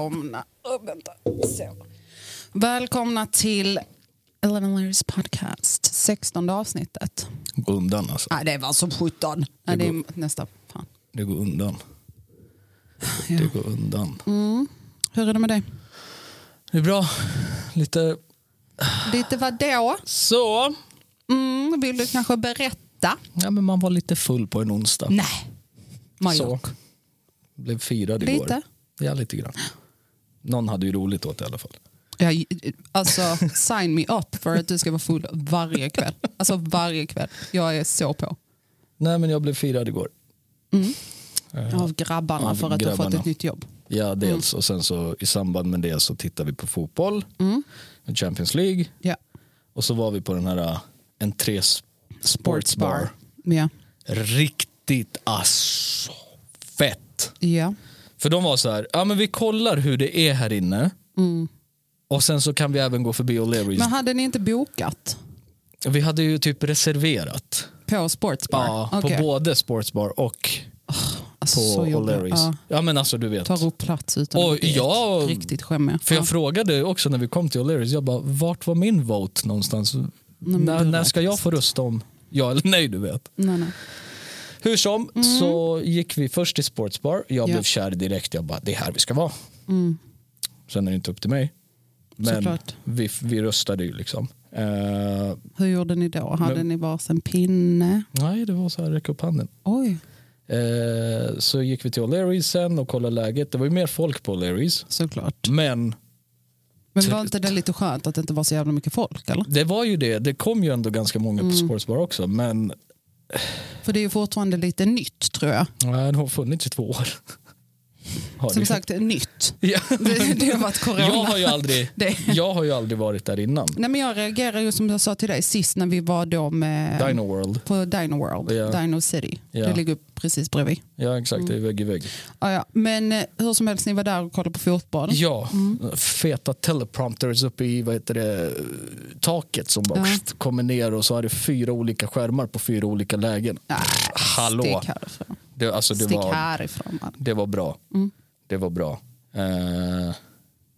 Välkomna. Oh, vänta. Så. Välkomna till Eleven Layers podcast. 16 avsnittet. Gå undan alltså. Nej, det var som 17. Nej, det är nästa. Fan. Det går undan. Ja. Det går undan. Hur är det med dig? Det är bra. Lite Lite vadå? så. Mm, vill du kanske berätta? Ja, men man var lite full på en onsdag. Nej. så. Majok. Blev firad igår. Lite? Ja, lite grann. Någon hade ju roligt åt det i alla fall. Ja, alltså, sign me up för att du ska vara full varje kväll. Alltså varje kväll. Jag är så på. Nej, men jag blev firad igår. Eh, Av grabbarna Av för att du har fått grabbarna. ett nytt jobb. Ja, dels. Och sen så i samband med det så tittade vi på fotboll. Champions League. Ja. Och så var vi på den här uh, entré s- sportsbar. Ja. Riktigt alltså fett. ja. För de var så här, ja men vi kollar hur det är här inne. Och sen så kan vi även gå förbi O'Learys. Men hade ni inte bokat Vi hade ju typ reserverat. på Sportsbar? Ja, Okej. på både Sportsbar och alltså, på. O'Learys. Ja. Ja. men alltså du vet. Tar upp plats utan Och att jag- riktigt skämmiga. För jag ja. frågade också när vi kom till O'Learys, jag bara, vart var min vote någonstans? men när, när ska jag få rösta om ja eller nej du vet. nej, nej. Hur som så gick vi först till Sportsbar. Jag Mm. Ja. blev kär direkt. Jag bara, det är här vi ska vara. Sen är det inte upp till mig. Men Såklart. vi, vi röstade ju liksom. Eh, Hur gjorde ni då? Hade Men- ni varsin pinne? nej, det var så här, räcka upp handen. Oj, Eh, så gick vi till O'Learys sen och kollade läget. Det var ju mer folk på O'Learys. såklart. Men Men var inte det lite skönt att det inte var så jävla mycket folk? Eller? det var ju det. Det kom ju ändå ganska många Mm. på Sportsbar också. Men för det är ju fortfarande lite nytt tror jag. nej, det har funnits i två år. Har det Som ju. sagt, nytt. Ja, Det, det har varit corona. jag, har ju aldrig, Det- jag har ju aldrig varit där innan. Nej, men jag reagerar ju som jag sa till dig sist när vi var då med, Dino World. på Dino World, Ja. Dino City. Ja. Det ligger precis bredvid. Ja exakt, det är vägg i vägg. Ah, ja. Men eh, hur som helst, ni var där och kollade på fotboll. Ja, feta teleprompters uppe i vad heter det, taket som bara Ja. pst, kommer ner och så har det fyra olika skärmar på fyra olika lägen. Nej, Hallå. Det, alltså, det, Stick var, härifrån. Man. det var bra. Det var bra. Eh,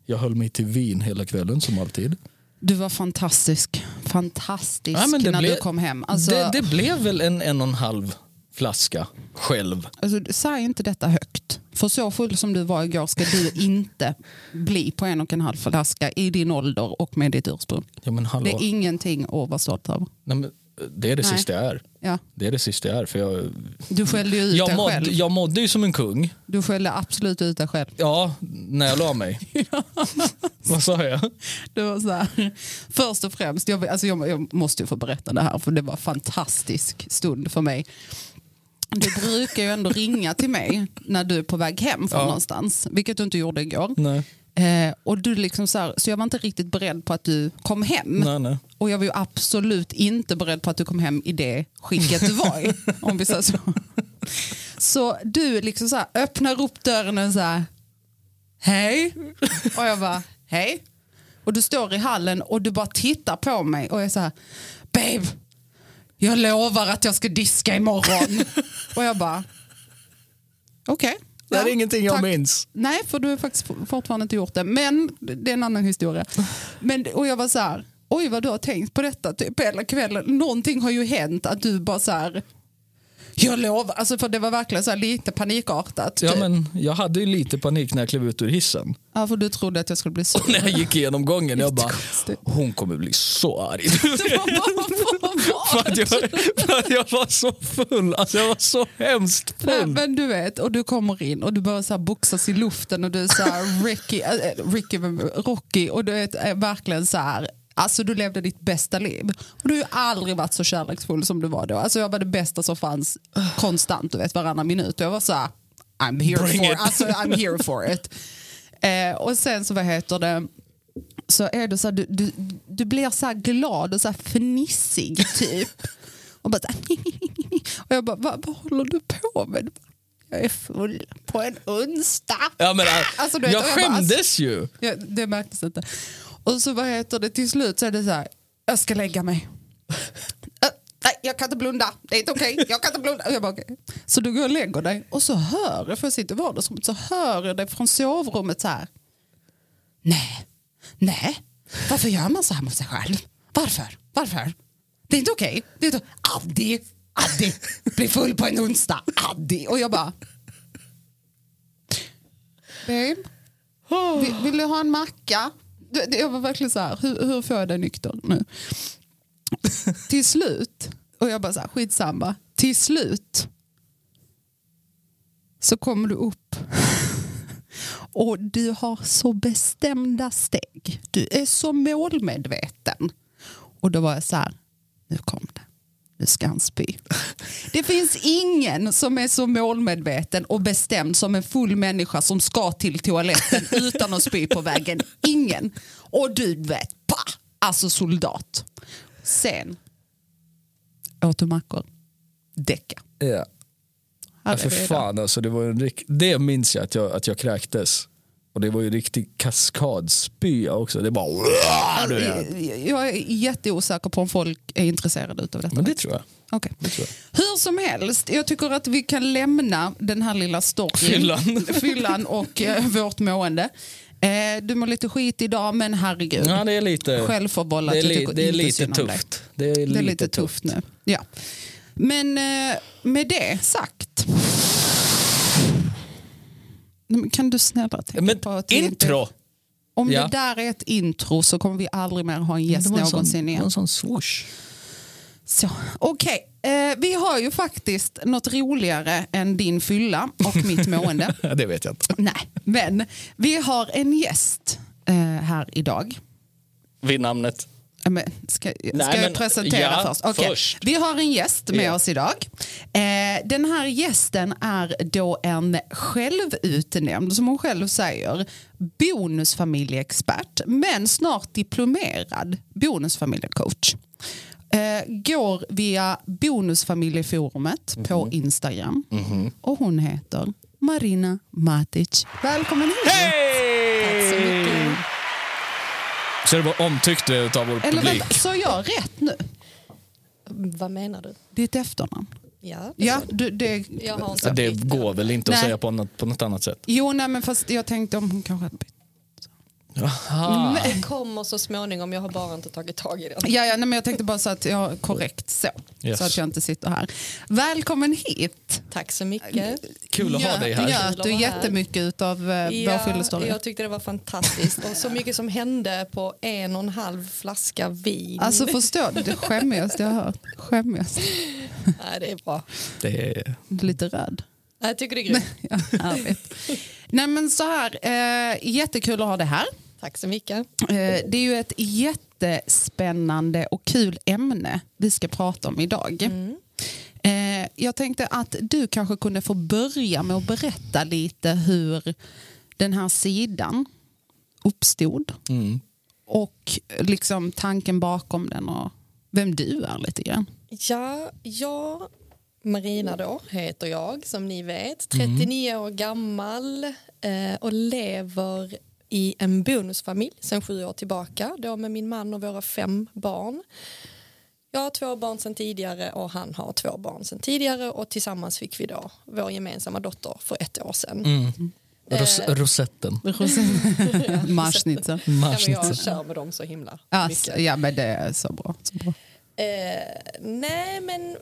jag höll mig till vin hela kvällen som alltid. Du var fantastisk. Fantastisk Ja, när blev- du kom hem. Alltså, det, det blev väl en en och en halv flaska själv. Alltså, säg inte detta högt. För så full som du var igår ska du inte bli på en och en halv flaska i din ålder och med ditt ursprung. Ja. Det är ingenting att vara stolt över. Nej, men, det är det Nej. sista jag är. Ja. Det är det sista jag är. För jag, Du skällde ju ut jag, dig mådde, själv. jag mådde ju som en kung. Du skällde absolut ut dig själv. Ja, när jag la mig. Vad sa jag? Det var så här, först och främst, jag, alltså jag, jag måste ju få berätta det här för det var en fantastisk stund för mig. Du brukar ju ändå ringa till mig när du är på väg hem från Ja. någonstans, vilket du inte gjorde igår. Nej. Eh, och du liksom så, här, så jag var inte riktigt beredd på att du kom hem. Nej, nej. Och jag var ju absolut inte beredd på att du kom hem i det skicket du var i. om vi säger så. Så du liksom så här, öppnar upp dörren och så här, hej. Och jag bara, hej. Och du står i hallen och du bara tittar på mig och är så här, babe, jag lovar att jag ska diska imorgon. och jag bara, okej. Det är Ja, ingenting jag tack. minns. Nej, för du har faktiskt fortfarande inte gjort det. Men det är en annan historia. Men, och jag var så här, oj vad du har tänkt på detta typ hela kvällen. Någonting har ju hänt att du bara så här, jag lovar. Alltså för det var verkligen så här lite panikartat. Ja, typ. men jag hade ju lite panik när jag klev ut ur hissen. ja, för du trodde att jag skulle bli sur. När jag gick igenom gången, jag bara, hon kommer bli så arg. För, att jag, för att jag var så full, alltså jag var så hemskt Nej, full. men du vet, och du kommer in och du börjar så här boxas i luften och du är så här Ricky, äh, Ricky Rocky och du är verkligen så här Alltså du levde ditt bästa liv. Och du har ju aldrig varit så kärleksfull som du var då. Alltså jag var det bästa som fanns konstant, du vet varannan minut. Jag var så här, I'm here Bring for it. Alltså, I'm here for it. Eh, och sen så vad heter det, så är det så här, du, du, du blir så här glad och så här fnissig typ. Och, bara här, och jag bara, vad, vad håller du på med? Jag är full på en onsdag. Ja, men, Alltså, du vet, jag jag bara, skämdes ju. Ja, det märktes inte. Och så vad heter det, till slut så är det så här, jag ska lägga mig. Äh, Nej, jag kan inte blunda. Det är inte okej. Jag kan inte blunda. Och Jag bara, okej. Så du går och lägger dig och så hör jag, för jag sitter i vardagsrummet, så hör jag det från sovrummet så här. nej, nej, varför gör man så här mot sig själv? Varför? Varför? Det är inte okej. Det är inte... Addi, Addi, bli full på en onsdag, Addi. Och jag bara... Babe, vill, vill du ha en macka? Det- Jag var verkligen så här, hur, hur får jag dig nykter nu? Till slut, och jag bara så här, skitsamma, till slut så kommer du upp och du har så bestämda steg. Du är så målmedveten. Och då var jag så här, nu kom det. Nu ska han spy. Det finns ingen som är så målmedveten och bestämd som en full människa som ska till toaletten utan att spy på vägen. Ingen. Och du vet, pa! Alltså soldat. Sen åt du mackor. Däcka. Ja. Ja, för fan alltså, det, var en rik- det minns jag att, jag att jag kräktes. Och det var ju riktig kaskadspya också. Det bara... Vet. Jag är jätteosäker på om folk är intresserade av detta. Men det tror jag. Det tror Hur som helst, jag tycker att vi kan lämna den här lilla storyn. Fyllan. Fyllan och eh, vårt mående. Eh, du mår lite skit idag, men herregud. Ja, det är lite, Självförvållat. det är, li, det är lite tufft. Det är Det är lite, lite tufft nu. Ja. Men eh, med det sagt. Kan du snälla tänka Men på att vi inte- intro! Om Ja. det där är ett intro så kommer vi aldrig mer ha en gäst Det sån- någonsin det igen. var en sån swoosh. Så, Okej, eh, vi har ju faktiskt något roligare än din fylla och mitt mående. Det vet jag inte. Nej, men vi har en gäst eh, här idag. Vid namnet. Men ska ska Nej, jag men- presentera ja, först? Okej. först. Vi har en gäst med Ja. oss idag. Eh, den här gästen är då en självutnämnd, som hon själv säger, bonusfamiljeexpert, men snart diplomerad bonusfamiljecoach. Eh, går via Bonusfamiljeforumet på Mhm. Instagram och hon heter Marina Matic. Välkommen hit! Hej! Så det var omtyckt av vår Eller publik. vänta, sa jag rätt nu? Vad menar du? Ditt efternamn? Ja, Ja, du, det, Jag har Ja, det går väl inte att Nej. säga på något, på något annat sätt. Jo, nej, men fast jag tänkte om hon kanske hade bytt. Aha. Det kommer så småningom, jag har bara inte tagit tag i det. Ja, ja, nej, men jag tänkte bara så att jag har korrekt så. Yes. Så att jag inte sitter här. Välkommen hit. Tack så mycket. Kul att ha dig här. Njöt du jättemycket av eh, vår Ja, fyllestory? jag tyckte det var fantastiskt och så mycket som hände på en och en halv flaska vin. Alltså förstår du, det skämmigaste jag har hört. Skämmigaste. Nej, det är bra. Det är... Lite röd. Jag tycker det är grymt. Ja. Nej men så här, eh, jättekul att ha det här. Tack så mycket. Eh, det är ju ett jättespännande och kul ämne vi ska prata om idag. Eh, jag tänkte att du kanske kunde få börja med att berätta lite hur den här sidan uppstod Mm. och liksom tanken bakom den och vem du är lite grann. Ja, jag, Marina då, heter jag som ni vet. 39 år gammal eh, och lever i en bonusfamilj sedan sju år tillbaka. Då med min man och våra fem barn. Jag har två barn sedan tidigare och han har två barn sedan tidigare och tillsammans fick vi då vår gemensamma dotter för ett år sedan. Mm. Ros Eh. rosetten. Marschnitzel. Ja, jag kör med dem så himla Alltså, mycket. ja men det är så bra. Så bra. Eh, nej, men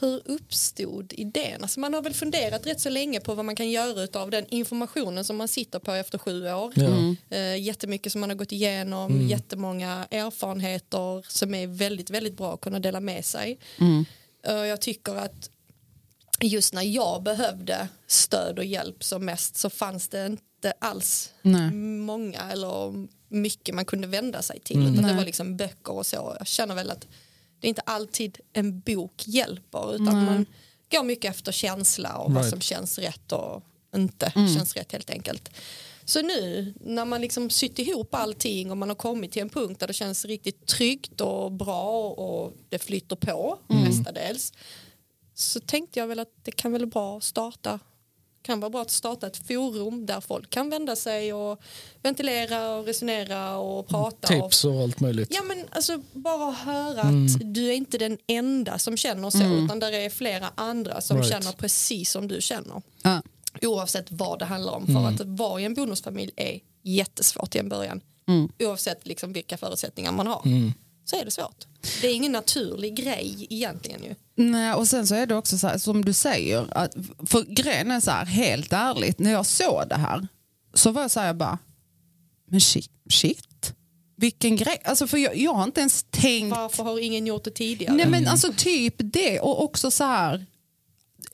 hur uppstod idén? Alltså man har väl funderat rätt så länge på vad man kan göra av den informationen som man sitter på efter sju år. Ja. Eh, jättemycket som man har gått igenom, jättemånga erfarenheter som är väldigt, väldigt bra att kunna dela med sig. Eh, jag tycker att just när jag behövde stöd och hjälp som mest så fanns det inte alls Nej. många eller mycket man kunde vända sig till. Mm. Utan det var liksom böcker och så. Jag känner väl att det är inte alltid en bok hjälper utan man går mycket efter känsla och vad Right. som känns rätt och inte Mm. känns rätt helt enkelt. Så nu när man liksom sytt ihop allting och man har kommit till en punkt där det känns riktigt tryggt och bra och det flyter på Mm. mestadels så tänkte jag väl att det kan väl bra att starta kan vara bra att starta ett forum där folk kan vända sig och ventilera och resonera och prata. Och, Tips och allt möjligt. ja men alltså bara höra att du är inte den enda som känner så utan där är flera andra som Right. känner precis som du känner. Ja. Oavsett vad det handlar om för att vara i en bonusfamilj är jättesvårt i en början. Mm. Oavsett liksom vilka förutsättningar man har. Så är det svårt. Det är ingen naturlig grej egentligen ju. Nej, och sen så är det också så här, som du säger, att, för grejen är så här, helt ärligt, när jag såg det här så var jag så här, jag bara, men shit, shit. vilken grej. Alltså för jag, jag har inte ens tänkt, Varför har ingen gjort det tidigare? nej men alltså typ det och också så här,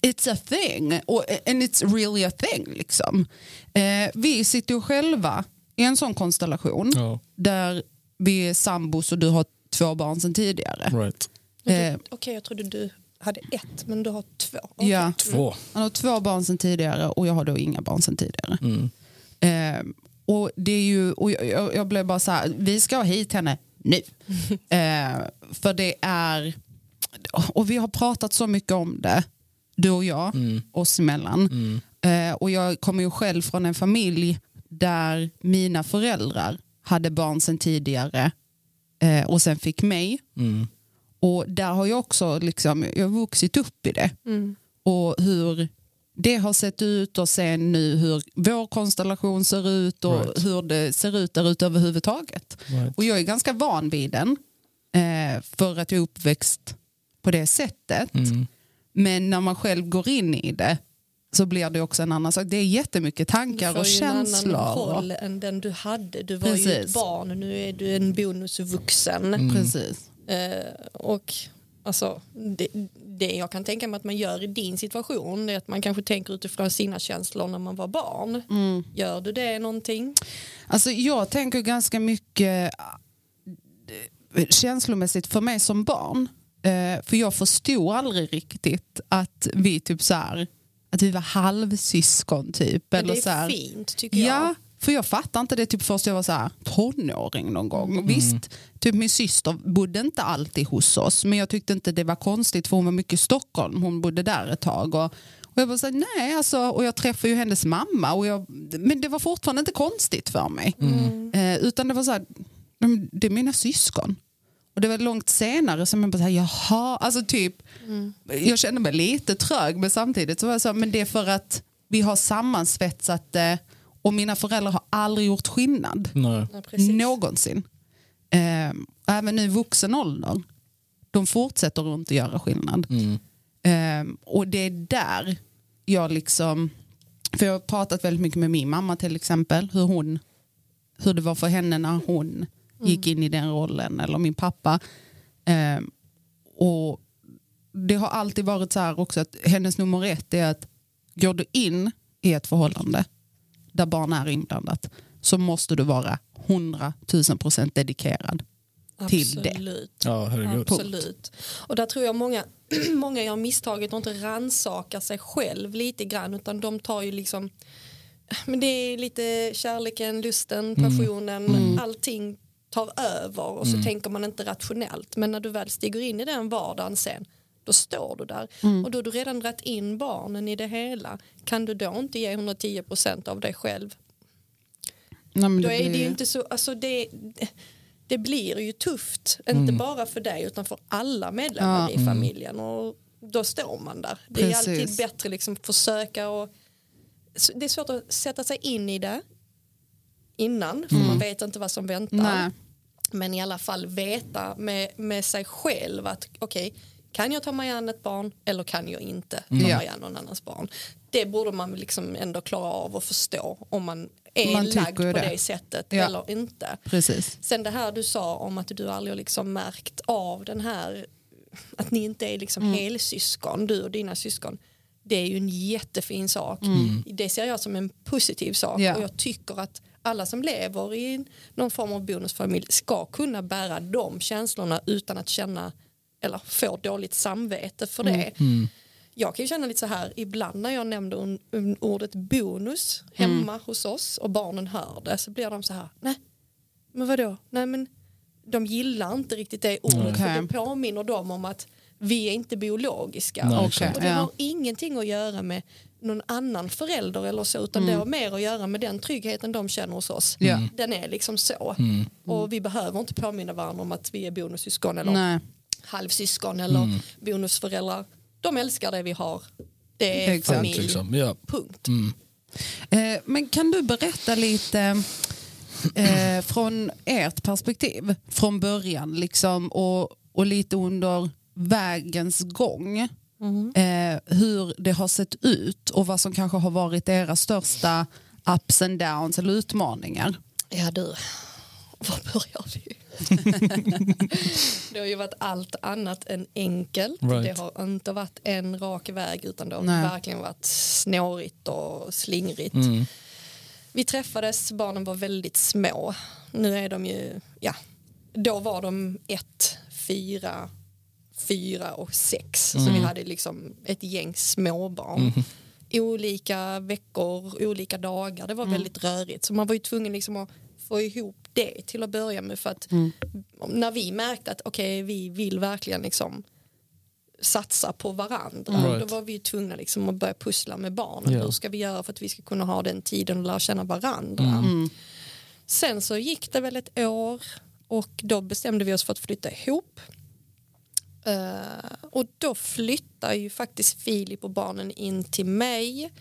it's a thing och, and it's really a thing liksom. Eh, vi sitter ju själva i en sån konstellation Ja, där vi är sambos och du har två barn sedan tidigare. right. Eh, Okej, jag trodde du hade ett, men du har två. Okej. ja. Två. Han har två barn sedan tidigare och jag har då inga barn sedan tidigare. Mm. Eh, och det är ju, och jag, jag, jag blev bara så här, vi ska ha hit henne nu. eh, för det är, och vi har pratat så mycket om det, du och jag, oss emellan. Eh, och jag kommer ju själv från en familj där mina föräldrar hade barn sedan tidigare eh, och sen fick mig. Mm. Och där har jag också liksom, jag har vuxit upp i det. Mm. Och hur det har sett ut och sen nu hur vår konstellation ser ut och Right. hur det ser ut där ute överhuvudtaget. Right. Och jag är ganska van vid den eh, för att jag är uppväxt på det sättet. Mm. Men när man själv går in i det så blir det också en annan sak. Det är jättemycket Du tankar får och ju en annan känslor. roll än den du hade. Du var ju ett Precis. barn, nu är du en bonusvuxen. Precis. Eh, och alltså, det, det jag kan tänka mig att man gör i din situation är att man kanske tänker utifrån sina känslor när man var barn. Mm. Gör du det någonting? Alltså jag tänker ganska mycket eh, känslomässigt för mig som barn. Eh, för jag förstod aldrig riktigt att vi typ så här, att vi var halvsyskon typ. Men Eller det så här. är fint tycker jag. Ja, för jag fattar inte det typ först jag var så här, tonåring någon gång. Visst, typ min syster bodde inte alltid hos oss men jag tyckte inte det var konstigt för hon var mycket i Stockholm. Hon bodde där ett tag. Och, och jag var så här, nej alltså, och jag träffade ju hennes mamma och jag, men det var fortfarande inte konstigt för mig. Eh, utan det var så här, "Men det är mina syskon. Och det var långt senare som jag bara, så här, jaha, alltså typ, jag kände mig lite trög men samtidigt så var jag så här, men det är för att vi har sammansvetsat det och mina föräldrar har aldrig gjort skillnad. Nej. Precis. Någonsin. Eh, även nu i vuxen ålder. De fortsätter runt att göra skillnad. Mm. Eh, och det är där jag liksom, för jag har pratat väldigt mycket med min mamma till exempel, hur hon, hur det var för henne när hon gick in i den rollen, eller min pappa. Eh, och det har alltid varit så här också att hennes nummer ett är att går du in i ett förhållande där barn är inblandat så måste du vara 100 000 procent dedikerad till det. Absolut. Ja. Absolut. Och där tror jag många, många gör misstaget att inte rannsaka sig själv lite grann utan de tar ju liksom men det är lite kärleken, lusten, passionen, allting tar över och så tänker man inte rationellt men när du väl stiger in i den vardagen sen då står du där och då har du redan dragit in barnen i det hela kan du då inte ge 110% av dig själv Nej, då det är det blir- ju inte så, alltså det, det blir ju tufft, inte bara för dig utan för alla medlemmar Ja. i familjen och då står man där. Det är Precis. alltid bättre liksom försöka och det är svårt att sätta sig in i det innan för man vet inte vad som väntar. Nej. Men i alla fall veta med, med sig själv att okej, kan jag ta mig an ett barn eller kan jag inte ta mig an någon annans barn? Det borde man liksom ändå klara av och förstå om man är Man lagd på det. det. sättet Ja. eller inte. Precis. Sen det här du sa om att du aldrig har liksom märkt av den här att ni inte är liksom Mm. helsyskon, du och dina syskon. Det är ju en jättefin sak. Det ser jag som en positiv sak Mm. Ja. och jag tycker att alla som lever i någon form av bonusfamilj ska kunna bära de känslorna utan att känna eller få dåligt samvete för det. Jag kan ju känna lite så här ibland när jag nämner un- un- ordet bonus hemma hos oss och barnen hör det så blir de så här, nej men vadå, nej men de gillar inte riktigt det ordet för Okej. det påminner dem om att vi är inte biologiska. Nej, och exakt. det Ja. har ingenting att göra med någon annan förälder eller så utan det har mer att göra med den tryggheten de känner hos oss. Ja. Den är liksom så. Och vi behöver inte påminna varandra om att vi är bonussyskon eller Nej. Halvsyskon eller bonusföräldrar. De älskar det vi har. Det är Exakt. familj. Liksom. Ja. Punkt. Eh, men kan du berätta lite, eh, från ert perspektiv, från början liksom, och, och lite under vägens gång, eh, hur det har sett ut och vad som kanske har varit era största ups and downs eller utmaningar. Ja du, var börjar vi? det har ju varit allt annat än enkelt. Right. Det har inte varit en rak väg utan det har Nej. verkligen varit snårigt och slingrigt. Mm. Vi träffades, barnen var väldigt små. Nu är de ju, ja, då var de ett, fyra, fyra och sex. Så vi hade liksom ett gäng småbarn. Olika veckor, olika dagar. Det var väldigt rörigt. Så man var ju tvungen liksom att få ihop det till att börja med. För att när vi märkte att okej, vi vill verkligen liksom satsa på varandra. Mm. Då var vi tvungna liksom att börja pussla med barnen. Ja. Hur ska vi göra för att vi ska kunna ha den tiden och lära känna varandra. Mm. Sen så gick det väl ett år och då bestämde vi oss för att flytta ihop. Eh, och då flyttade ju faktiskt Filip och barnen in till mig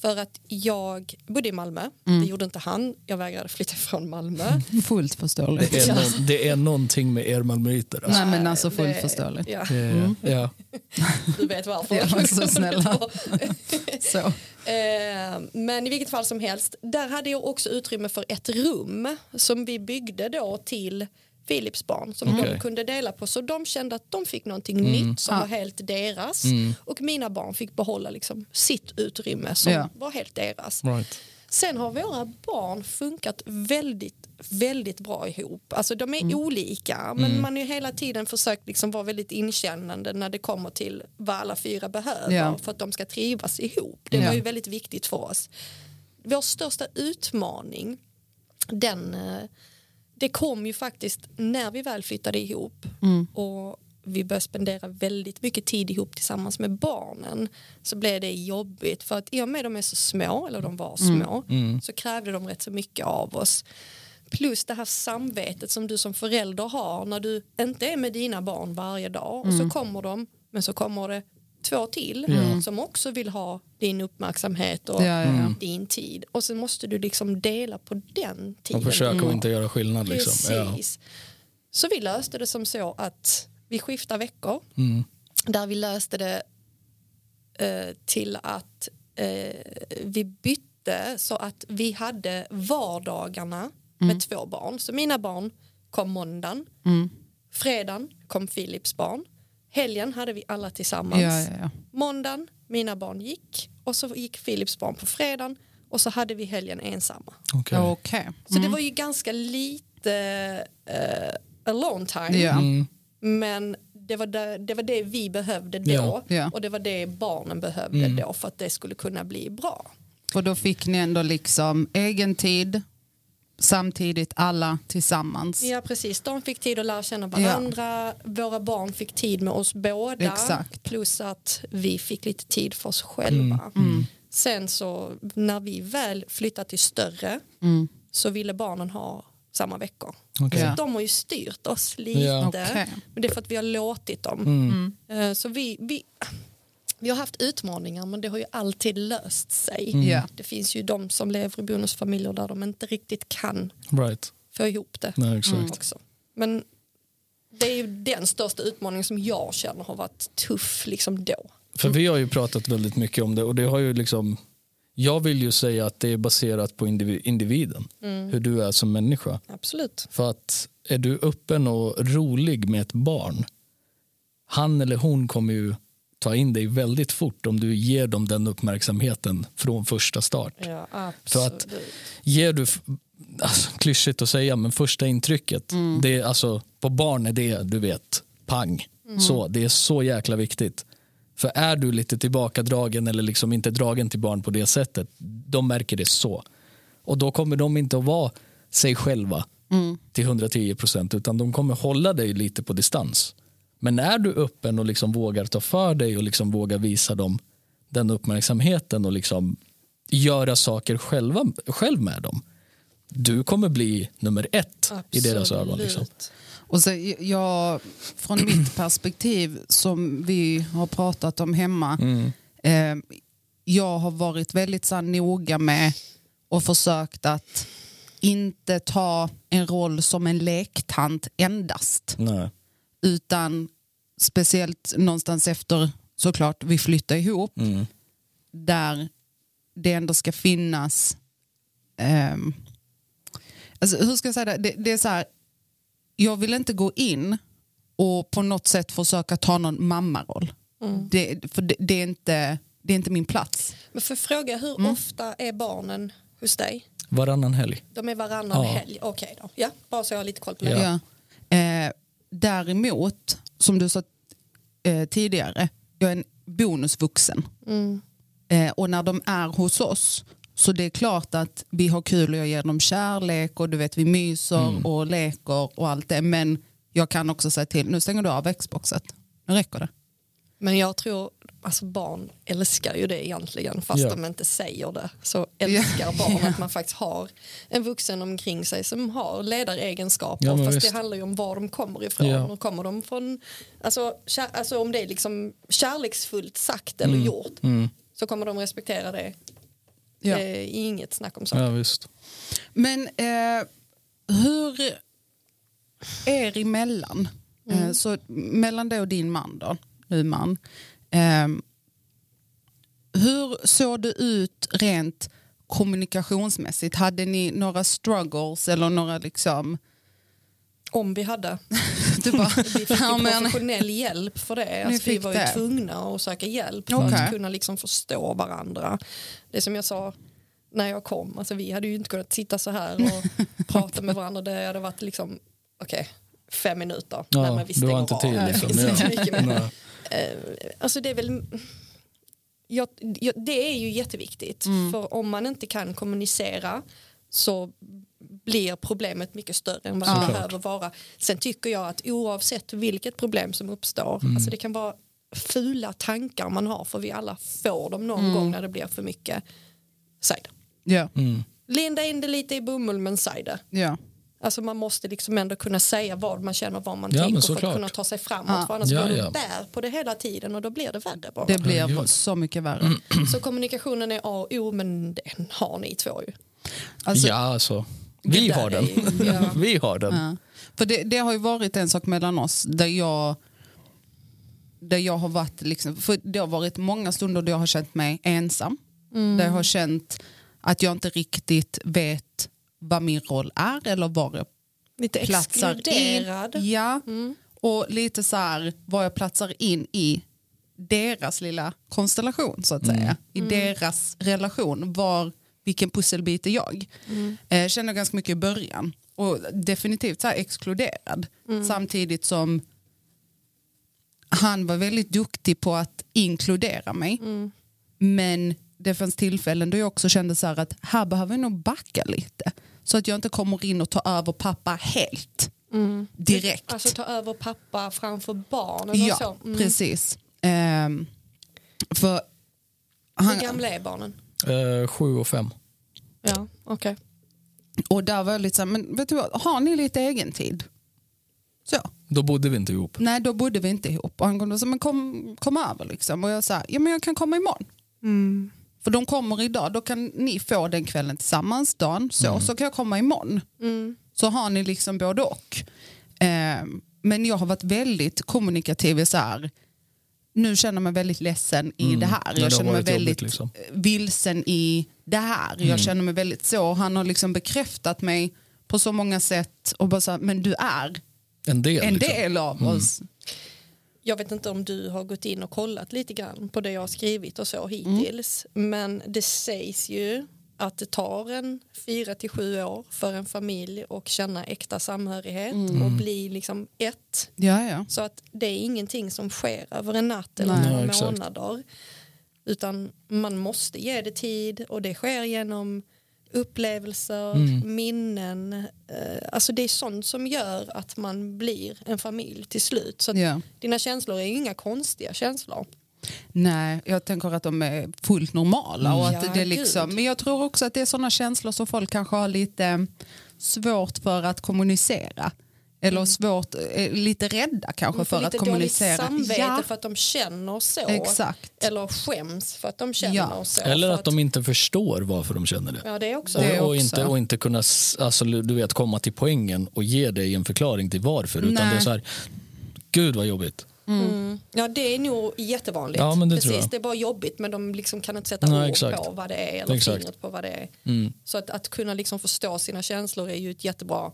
för att jag bodde i Malmö. Det gjorde inte han. Jag vägrade flytta från Malmö. Fullt förståeligt. Det, är någon, det är någonting med er malmöiter. Alltså. Nej men alltså fullt Det- förståeligt. Ja, Det- Ja. du vet varför. Ja, men så snälla. Så. Eh, men i vilket fall som helst, där hade jag också utrymme för ett rum som vi byggde då till Philips barn som Okej. de kunde dela på. Så de kände att de fick någonting nytt som Ja. var helt deras. Och mina barn fick behålla liksom sitt utrymme som Ja. var helt deras. Right. Sen har våra barn funkat väldigt, väldigt bra ihop. Alltså de är olika men man har hela tiden försökt liksom vara väldigt inkännande när det kommer till vad alla fyra behöver Ja. för att de ska trivas ihop. Det Ja. var ju väldigt viktigt för oss. Vår största utmaning den, eh, det kom ju faktiskt när vi väl flyttade ihop och vi började spendera väldigt mycket tid ihop tillsammans med barnen så blev det jobbigt. För att i och med de är så små, eller de var små, så krävde de rätt så mycket av oss. Plus det här samvetet som du som förälder har när du inte är med dina barn varje dag och så kommer de, men så kommer det två till som också vill ha din uppmärksamhet och Ja, ja, ja. din tid och sen måste du liksom dela på den tiden. Och försöka att inte göra skillnad. Liksom. Ja. Precis. Så vi löste det som så att vi skiftar veckor. Mm. Där vi löste det eh, till att eh, vi bytte så att vi hade vardagarna Mm. med två barn. Så mina barn kom måndagen. Fredagen kom Philips barn. Helgen hade vi alla tillsammans. Ja, ja, ja. Måndagen, mina barn gick och så gick Philips barn på fredagen och så hade vi helgen ensamma. Okej. Okej. Så det var ju ganska lite uh, alone time. Ja. Mm. Men det var det, det var det vi behövde då. Ja. och det var det barnen behövde då för att det skulle kunna bli bra. Och då fick ni ändå liksom egen tid, samtidigt alla tillsammans. Ja precis, de fick tid att lära känna varandra, våra barn fick tid med oss båda Exakt. plus att vi fick lite tid för oss själva. Mm. Sen så när vi väl flyttade till större Mm. så ville barnen ha samma veckor. Ja. Så de har ju styrt oss lite. Ja. Okej. Men det är för att vi har låtit dem. Mm. Eh, Så vi, vi, vi har haft utmaningar men det har ju alltid löst sig. Mm. Det finns ju de som lever i bonusfamiljer där de inte riktigt kan Right. få ihop det Nej, exakt. också. Men det är ju den största utmaningen som jag känner har varit tuff liksom då. För vi har ju pratat väldigt mycket om det och det har ju liksom jag vill ju säga att det är baserat på indivi- individen, hur du är som människa. Absolut. För att är du öppen och rolig med ett barn, han eller hon kommer ju ta in dig väldigt fort om du ger dem den uppmärksamheten från första start. Ja, För att ger du, alltså, klyschigt att säga, men första intrycket, det är, alltså, på barn är det, du vet, pang. Så, det är så jäkla viktigt. För är du lite tillbakadragen eller liksom inte dragen till barn på det sättet, de märker det så. Och då kommer de inte att vara sig själva till 110 procent, utan de kommer hålla dig lite på distans. Men är du öppen och liksom vågar ta för dig och liksom vågar visa dem den uppmärksamheten och liksom göra saker själva, själv med dem. Du kommer bli nummer ett i deras ögon. Liksom. Absolut. Och så jag, från mitt perspektiv som vi har pratat om hemma. Mm. Eh, jag har varit väldigt så här, noga med och försökt att inte ta en roll som en lektant endast. Nej. Utan speciellt någonstans efter såklart vi flyttar ihop. Mm. Där det ändå ska finnas... ehm, alltså, hur ska jag säga det? det? Det är så här, jag vill inte gå in och på något sätt försöka ta någon mammaroll. Det, för det, det, är inte, det är inte min plats. Men för fråga, hur Mm. ofta är barnen hos dig? Varannan helg. De är varannan Ja. helg? Okej då. Ja, bara så jag har lite koll på det. Ja. Ja. Eh, däremot, som du sa eh, tidigare, jag är en bonusvuxen. Mm. Eh, och när de är hos oss så det är klart att vi har kul och jag ger dem kärlek och du vet vi myser och leker och allt det. Men jag kan också säga till, nu stänger du av Xboxet. Nu räcker det. Men jag tror, alltså barn älskar ju det egentligen fast Ja. de inte säger det. Så älskar barn att man faktiskt har en vuxen omkring sig som har ledaregenskaper. Ja, fast visst. det handlar ju om var de kommer ifrån. Och kommer de från, alltså, kär, alltså om det är liksom kärleksfullt sagt eller gjort Mm. så kommer de respektera det. Ja. Det är inget snack om saken. Ja, visst. Men eh, hur er emellan, eh, så mellan dig och din man då, nu man, hur såg det ut rent kommunikationsmässigt? Hade ni några struggles eller några liksom, Om vi hade. du bara, Vi fick ju ja, men, professionell hjälp för det. Alltså, vi var ju det. tvungna att söka hjälp för Okej. att kunna liksom förstå varandra. Det som jag sa när jag kom, alltså, vi hade ju inte kunnat sitta så här och prata med varandra. Det hade varit liksom, okej, fem minuter. Ja, Nej, men vi stänger inte tid, av. Det liksom. Ja. Eh, alltså det är väl jag, jag, det är ju jätteviktigt för om man inte kan kommunicera så blir problemet mycket större än vad det Såklart. behöver vara. Sen tycker jag att oavsett vilket problem som uppstår, alltså det kan vara fula tankar man har för vi alla får dem någon gång när det blir för mycket. Säg det. ja, Mm. Linda in det lite i bomull men säg det. ja. Alltså man måste liksom ändå kunna säga vad man känner, vad man Ja, tänker för att kunna ta sig framåt. Ja. För annars Ja, går du ja. bär på det hela tiden och då blir det värre bara. Det blir så mycket värre. Så kommunikationen är A och O men den har ni två ju. Alltså, ja, alltså. Vi har den. är ju- ja. Vi har den. Ja. För det, det har ju varit en sak mellan oss där jag där jag har varit liksom, för det har varit många stunder där jag har känt mig ensam. Där jag har känt att jag inte riktigt vet vad min roll är eller var jag Lite platsar exkluderad. in. Ja. Och lite så här var jag platsar in i deras lilla konstellation så att säga. I deras relation. Var, vilken pusselbit är jag? Eh, kände ganska mycket i början. Och definitivt så här exkluderad. Samtidigt som han var väldigt duktig på att inkludera mig. Men det fanns tillfällen då jag också kände så här att här behöver jag nog backa lite. Så att jag inte kommer in och tar över pappa helt. Direkt. Alltså ta över pappa framför barnen och ja, så. Mm. precis. Ehm, för Hur han, gamla är barnen? Eh, sju och fem. Ja, okej. och där var jag lite så här, men vet du vad, har ni lite egen tid? Så. Då bodde vi inte ihop. Nej, då bodde vi inte ihop. Och han kom och sa, men kom, kom över liksom. Och jag sa, ja men jag kan komma imorgon. Mm. För de kommer idag, då kan ni få den kvällen tillsammans, dagen, så, så kan jag komma imorgon. Mm. Så har ni liksom både och. Eh, men jag har varit väldigt kommunikativ så här, nu känner jag mig väldigt ledsen i det här. Mm. det har Jag känner mig jobbigt, väldigt liksom. vilsen i det här. Mm. Jag känner mig väldigt så. Han har liksom bekräftat mig på så många sätt och bara så här, men du är En del. en liksom. del av oss. Jag vet inte om du har gått in och kollat lite grann på det jag har skrivit och så Mm. hittills. Men det sägs ju att det tar en fyra till sju år för en familj att känna äkta samhörighet Mm. och bli liksom ett. Ja, ja. Så att det är ingenting som sker över en natt eller Nej. några exakt. månader. Utan man måste ge det tid och det sker genom upplevelser, Mm. minnen. Eh, alltså det är sånt som gör att man blir en familj till slut. Så ja. dina känslor är inga konstiga känslor. Nej, jag tänker att de är fullt normala. Och att Mm. Ja, det är liksom, gud. men jag tror också att det är sådana känslor som folk kanske har lite svårt för att kommunicera. Eller svårt, eh, lite rädda kanske för att lite dåligt kommunicera. samvete Ja, för att de känner så. exakt. Eller skäms för att de känner Ja. så. Eller för att de inte förstår varför de känner det. Ja, det är också. Och, Det och, också. inte, och inte kunna alltså, du vet, komma till poängen och ge dig en förklaring till varför. Utan Nej. det är så här, gud vad jobbigt. Mm. Ja, det är nog jättevanligt. Ja, men det Precis, det är bara jobbigt men de liksom kan inte sätta Nej, ord exakt. på vad det är eller Exakt. fingret på vad det är. Mm. Så att, att kunna liksom förstå sina känslor är ju ett jättebra,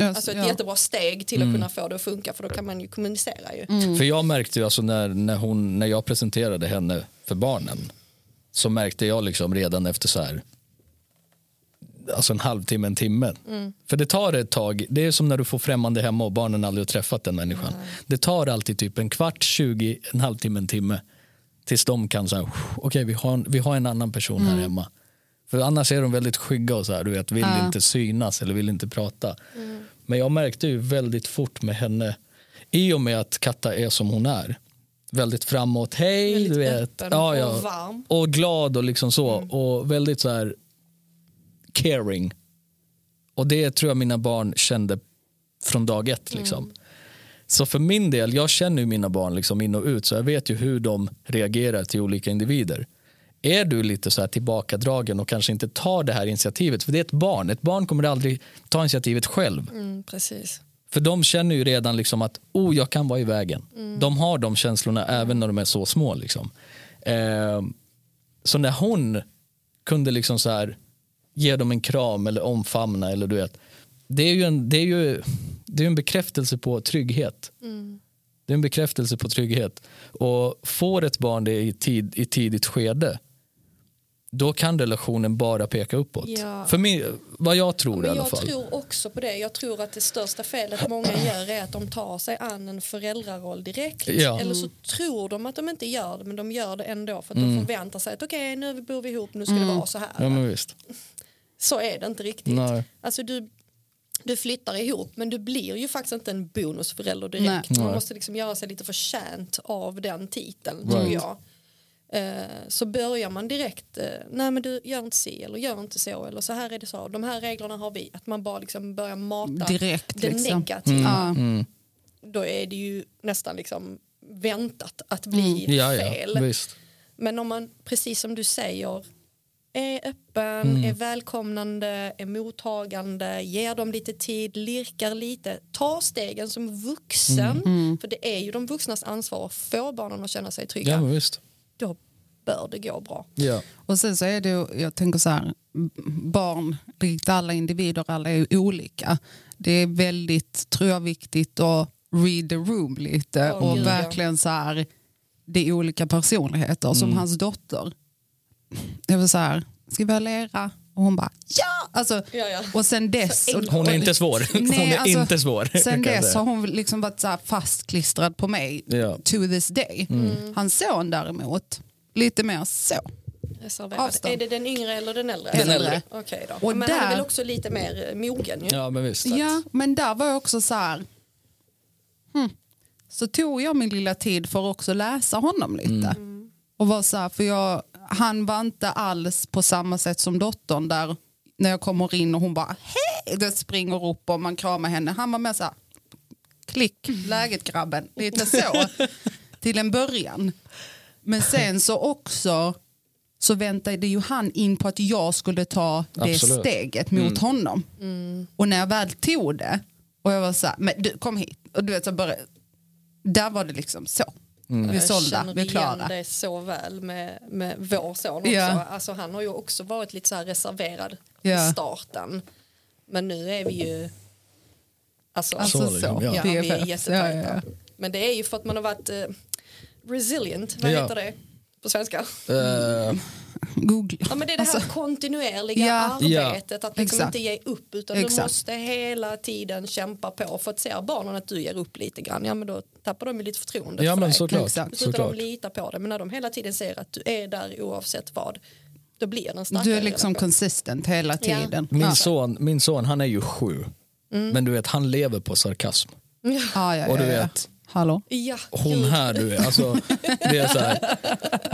alltså ett ja. jättebra steg till Mm. att kunna få det att funka för då kan man ju kommunicera ju. Mm. För jag märkte ju alltså när, när, hon, när jag presenterade henne för barnen så märkte jag liksom redan efter så här alltså en halvtimme, en timme. För det tar ett tag, det är som när du får främmande hemma och barnen aldrig har träffat den människan. Det tar alltid typ en kvart, tjugo, en halvtimme, en timme tills de kan säga, okej vi, har, en- vi har en annan person här hemma. För annars är de väldigt skygga och så här, du vet, vill Ja. inte synas eller vill inte prata. Men jag märkte ju väldigt fort med henne, i och med att Katta är som hon är, väldigt framåt, hej, Väldigt du vet. öppen Ja, ja. och varm. Och glad och liksom så. Och väldigt så här caring. Och det tror jag mina barn kände från dag ett. Liksom. Så för min del, jag känner ju mina barn liksom in och ut så jag vet ju hur de reagerar till olika individer. Är du lite så här tillbakadragen och kanske inte tar det här initiativet, för det är ett barn, ett barn kommer aldrig ta initiativet själv. Mm, precis. För de känner ju redan liksom att oh, jag kan vara i vägen. De har de känslorna även när de är så små. Liksom. Eh, så när hon kunde liksom så här, ge dem en kram eller omfamna, eller du vet, det är ju en, det är ju, det är en bekräftelse på trygghet. Det är en bekräftelse på trygghet. Och får ett barn det i, tid, i tidigt skede då kan relationen bara peka uppåt. Ja. För mig, vad jag tror i Men alla jag fall. tror också på det. Jag tror att det största felet många gör är att de tar sig an en föräldraroll direkt. Ja. Eller så tror de att de inte gör det men de gör det ändå för att de förväntar sig att okej nu bor vi ihop, nu ska det vara så här. Ja, men visst. Så är det inte riktigt. Nej. Alltså du, du flyttar ihop men du blir ju faktiskt inte en bonusförälder direkt. Nej. Man Nej. måste liksom göra sig lite förtjänt av den titeln Right. tycker jag. Eh, så börjar man direkt, eh, nej men du gör inte si eller gör inte så eller så här är det så, de här reglerna har vi. Att man bara liksom börjar mata Direkt, det liksom. negativa. Ja. Mm. Då är det ju nästan liksom väntat att bli Mm. Ja, fel. ja, visst. Men om man, precis som du säger, är öppen, Mm. är välkomnande, är mottagande, ger dem lite tid, lirkar lite, tar stegen som vuxen. Mm. För det är ju de vuxnas ansvar att få barnen att känna sig trygga. Ja. Då bör det gå bra. Ja. Och sen så är det ju, jag tänker så här, barn, likt alla individer, alla är ju olika. Det är väldigt, tror jag, viktigt att read the room lite Ja, och gud, verkligen så här, det är olika personligheter. Som hans dotter, det var så här, ska vi ha lera? Och hon bara, ja! Alltså, Ja, ja. Och sen dess... Och-. Hon är inte svår. Hon Nej, är alltså, inte svår. Sen dess säga. har hon liksom varit så här fastklistrad på mig Ja. Mm. to this day. Hans son däremot, lite mer så. Är det den yngre eller den äldre? Den äldre. Okej då. Och Men han är där- väl också lite mer eh, mogen ju. Ja, men visst. Ja, men där var jag också så här... Hmm. Så tog jag min lilla tid för att också läsa honom lite. Och var så här, för jag, han var inte alls på samma sätt som dottern där när jag kommer in och hon bara hej, det springer upp och man kramar henne. Han var mer så här, klick, läget grabben, lite så till en början. Men sen så också så väntade ju han in på att jag skulle ta det Absolut. steget mot honom. Och när jag väl tog det och jag var så här, men du kom hit. Och du vet, så bara, där var det liksom så. Vi är Jag sålda, känner vi är igen klara. det så väl med, med vår son också. Ja. Alltså, han har ju också varit lite så här reserverad Ja. i starten. Men nu är vi ju... Alltså, Alltså Så så, liksom, ja. ja, vi är jättetajta. Ja, ja, Men det är ju för att man har varit eh, resilient. Vad Ja. heter det på svenska? Eh, Google. Ja, men det är det här Alltså, kontinuerliga Ja. arbetet. Att liksom Exakt. inte ge upp utan Exakt. du måste hela tiden kämpa på. För att ser barnen att du ger upp lite grann, ja men då tappar de ju lite förtroende ja, för men dig. såklart. Exakt. Slutar såklart. de lita på det. Men när de hela tiden ser att du är där oavsett vad, då blir den starkare du är liksom relation. consistent hela Ja. tiden. Min, Ja. son, min son han är ju sju. Men du vet, han lever på sarkasm. Ja, ja, Och du ja, ja. vet, Hallå? Ja, Hon här du är, alltså, det är så här,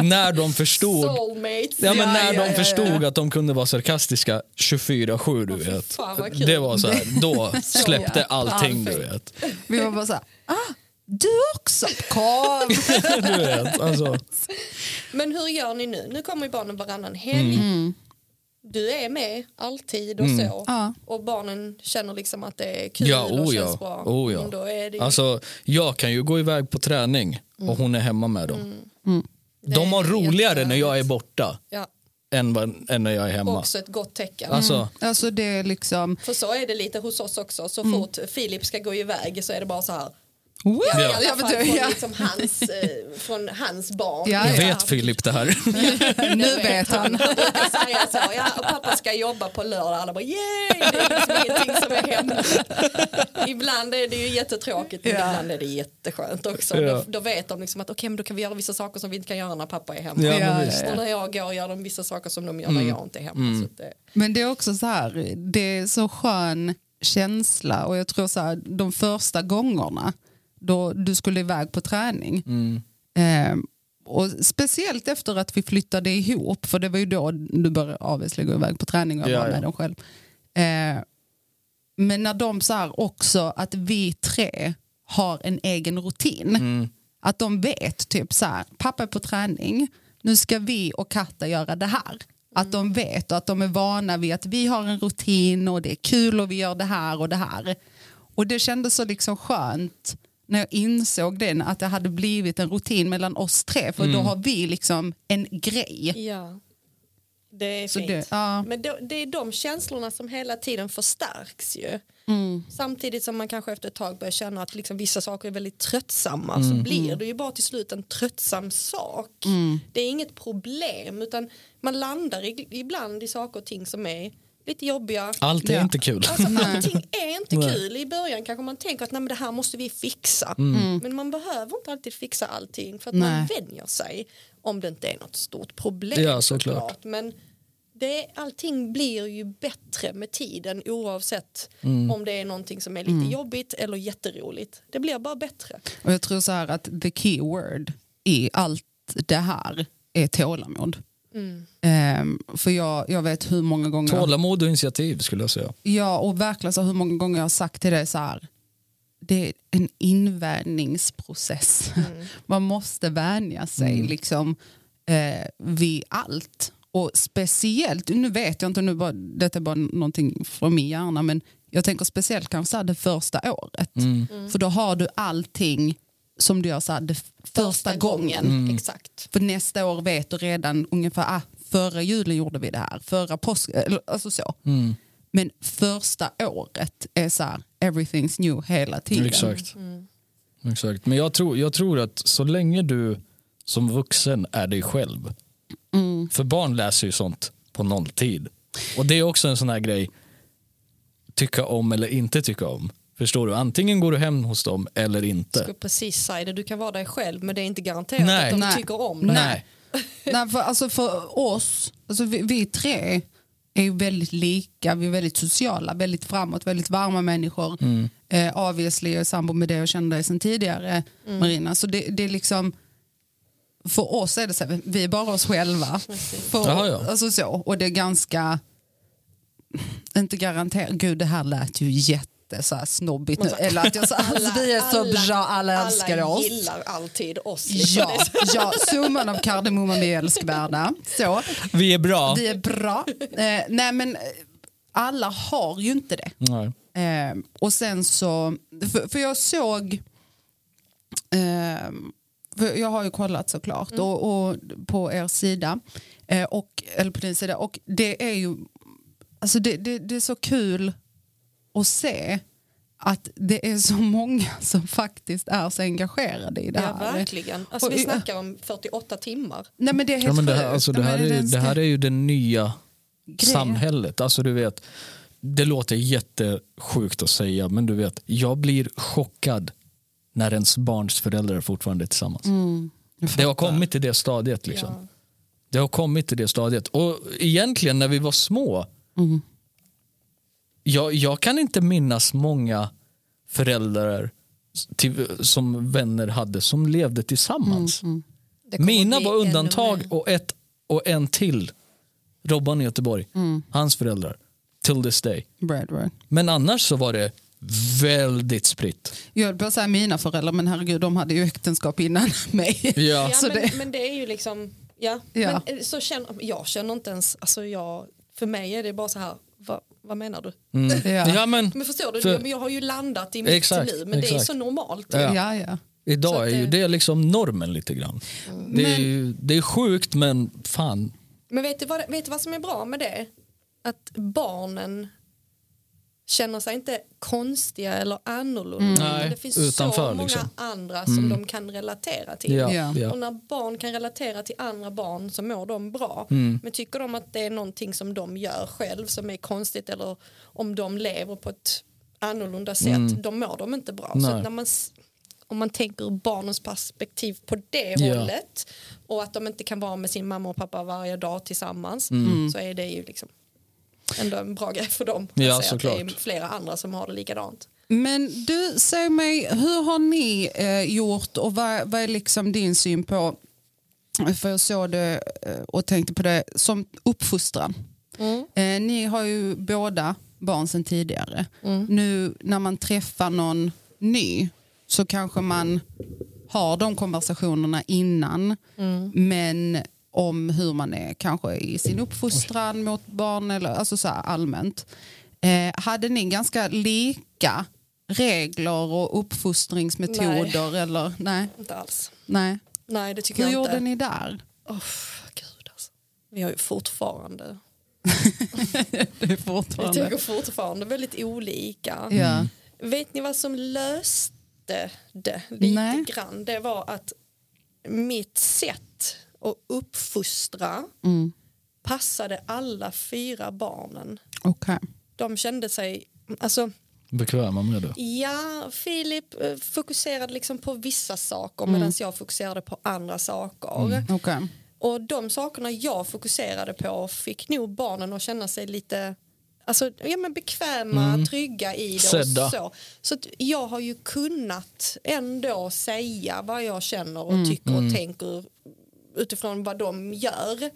när de förstod Soulmates. Ja, men Ja, när ja, de ja, ja. förstod att de kunde vara sarkastiska 24-7 du fy vet. fan, vad kul. Det var så här, då släppte allting du vet. Vi var bara så här, ah, du också korv. Du vet alltså, Men hur gör ni nu? Nu kommer ju barnen varannan helg. Mm. Du är med alltid och så. Ja. Och barnen känner liksom att det är kul ja, och känns ja, bra. oh Men Då ja. är det, Alltså, jag kan ju gå iväg på träning och hon är hemma med dem. Mm. De har roligare när jag är borta ja, än, vad, än när jag är hemma. också ett gott tecken. Alltså, Alltså det är liksom, För så är det lite hos oss också. Så Mm. fort Filip ska gå iväg så är det bara så här. Wow, ja. vet du, från, ja. liksom hans, eh, från hans barn. Ja, jag ja. vet Filip det här. nu vet han. Han brukar säga så, ja, och pappa ska jobba på lördag. Alla bara yay, det är liksom ingenting som är hemligt. Ibland är det ju jättetråkigt men Ja. ibland är det jätteskönt också. Ja. Då, då vet de liksom att okej men då kan vi göra vissa saker som vi inte kan göra när pappa är hemma. Ja, Ja, ja, ja. Och när jag går gör de vissa saker som de gör när jag inte är hemma. Så att det, Men det är också så här, det är så skön känsla och jag tror så här, de första gångerna då du skulle iväg på träning eh, och speciellt efter att vi flyttade ihop för det var ju då du började obviously gå iväg på träning och jag Ja, var med ja. dem själv. Eh, men när de här också att vi tre har en egen rutin. Att de vet typ så här, pappa är på träning, nu ska vi och Katta göra det här. Att de vet och att de är vana vid att vi har en rutin och det är kul och vi gör det här och det här. Och det kändes så liksom skönt när jag insåg den att det hade blivit en rutin mellan oss tre för då har vi liksom en grej. ja. det är Så fint. det- ja. Men det, det är de känslorna som hela tiden förstärks ju. Mm. Samtidigt som man kanske efter ett tag börjar känna att liksom vissa saker är väldigt tröttsamma Mm. så blir det ju bara till slut en tröttsam sak. Det är inget problem utan man landar i, ibland i saker och ting som är lite jobbiga. Allt är Ja. inte kul. Alltså, allting är inte kul. I början kanske man tänker att Nej, men det här måste vi fixa. Men man behöver inte alltid fixa allting för att man Nej. vänjer sig. Om det inte är något stort problem. Ja, såklart. Men det, allting blir ju bättre med tiden oavsett Mm. om det är någonting som är lite jobbigt eller jätteroligt. Det blir bara bättre. Och jag tror så här att the key word i allt det här är tålamod. Ehm, för jag, jag vet hur många gånger Tålamod och initiativ skulle jag säga. Ja, och verkligen så hur många gånger jag har sagt till dig så här. Det är en invänjningsprocess. Man måste vänja sig liksom, eh, vid allt. Och speciellt, nu vet jag inte, nu bara, detta är bara någonting från min hjärna, men jag tänker speciellt kanske så här det första året. För då har du allting som du gör så här, det första, gången. Exakt. För nästa år vet du redan ungefär, ah, förra julen gjorde vi det här, förra påsk, eller, alltså så. Men första året är så här, everything's new hela tiden. Exakt. Exakt. Men jag tror, jag tror att så länge du som vuxen är dig själv. För barn läser ju sånt på nolltid. Och det är också en sån här grej. Tycka om eller inte tycka om. Förstår du? Antingen går du hem hos dem eller Jag inte. skulle precis säga det. Du kan vara dig själv men det är inte garanterat Nej. att de Nej. tycker om dig. Nej. Nej, för, alltså för oss, alltså vi, vi tre är ju väldigt lika, vi är väldigt sociala, väldigt framåt, väldigt varma människor. Eh, obviously jag är sambo med dig och känner dig sedan tidigare Marina. Så det, det är liksom, för oss är det så här, vi är bara oss själva. För, Jaha, ja. alltså så, och det är ganska, inte garanterat, gud det här lät ju jätte så här snobbigt nu. Eller att jag sa, alltså, vi är så bra, alla älskar alla oss. gillar alltid oss. liksom. Ja, ja, summan av kardemumman, vi är älskvärda. Så. Vi är bra. Vi är bra. Eh, nej men eh, alla har ju inte det. Nej. Eh, och sen så, för, för jag såg, eh, för jag har ju kollat såklart och, och på er sida, eh, och, eller på din sida, och det är ju, alltså det, det, det är så kul att se att det är så många som faktiskt är så engagerade i det Ja, här. verkligen. Alltså, Och- vi snackar om 48 timmar. Nej, men det är helt Ja, men det, här, alltså, det, här är, det här är ju det nya Grejen. samhället. Alltså, du vet, det låter jättesjukt att säga men du vet, jag blir chockad när ens barns föräldrar fortfarande är tillsammans. Mm, Det har kommit till det stadiet. Liksom. Ja. Det har kommit till det stadiet. Och egentligen när vi var små, Mm. Jag, jag kan inte minnas många föräldrar till, som vänner hade som levde tillsammans. Det kommer Mina var undantag och, ett, och en till. Robban i Göteborg. Hans föräldrar. Till this day. Right, right. Men annars så var det väldigt spritt. Jag höll på att säga mina föräldrar, men herregud, de hade ju äktenskap innan mig. Ja. Ja, Så men, det- men det är ju liksom, ja. Ja. Men, eh, så känner, jag känner inte ens, alltså jag, för mig är det bara så här, vad, vad menar du? Ja. Ja. men Men förstår du, För- men jag har ju landat i mitt Exakt, nu, men det är exakt. så normalt. Ja. Ja, ja. idag Så är ju det- det liksom normen lite grann. Det, är, ju- det är sjukt men fan. Men vet du, vad, vet du vad som är bra med det? Att barnen känner sig inte konstiga eller annorlunda. Mm. Nej, det finns utanför, så många liksom. andra som de kan relatera till. Ja, Ja. Och när barn kan relatera till andra barn så mår de bra. Mm. Men tycker de att det är någonting som de gör själv som är konstigt eller om de lever på ett annorlunda sätt, då mår de inte bra. Så Mm. Nej. att när man, om man tänker ur barnens perspektiv på det Ja. hållet och att de inte kan vara med sin mamma och pappa varje dag tillsammans Mm. så är det ju liksom ändå en bra grej för dem. Ja, att se att det är såklart. flera andra som har det likadant. Men du, säg mig, hur har ni eh, gjort och vad, vad är liksom din syn på, för jag såg det eh, och tänkte på det, som uppfostran. Eh, ni har ju båda barn sedan tidigare. Nu när man träffar någon ny så kanske man har de konversationerna innan men om hur man är kanske i sin uppfostran mot barn eller alltså så allmänt. Eh, hade ni ganska lika regler och uppfostringsmetoder? Eller? Nej, Inte alls. nej. Nej, det tycker Hur jag gjorde inte. ni där? Oh, gud alltså. Vi har ju fortfarande Det är Vi fortfarande. tycker fortfarande väldigt olika. Ja. Vet ni vad som löste det lite Nej. grann? Det var att mitt sätt att uppfostra Mm. passade alla fyra barnen. Okej. De kände sig, alltså Bekväma med det. ja, Filip eh, fokuserade liksom på vissa saker Mm. medan jag fokuserade på andra saker. Okej. Och de sakerna jag fokuserade på fick nog barnen att känna sig lite alltså, ja, men bekväma, trygga i det. Sedda. Och så så att jag har ju kunnat ändå säga vad jag känner och tycker och tänker utifrån vad de gör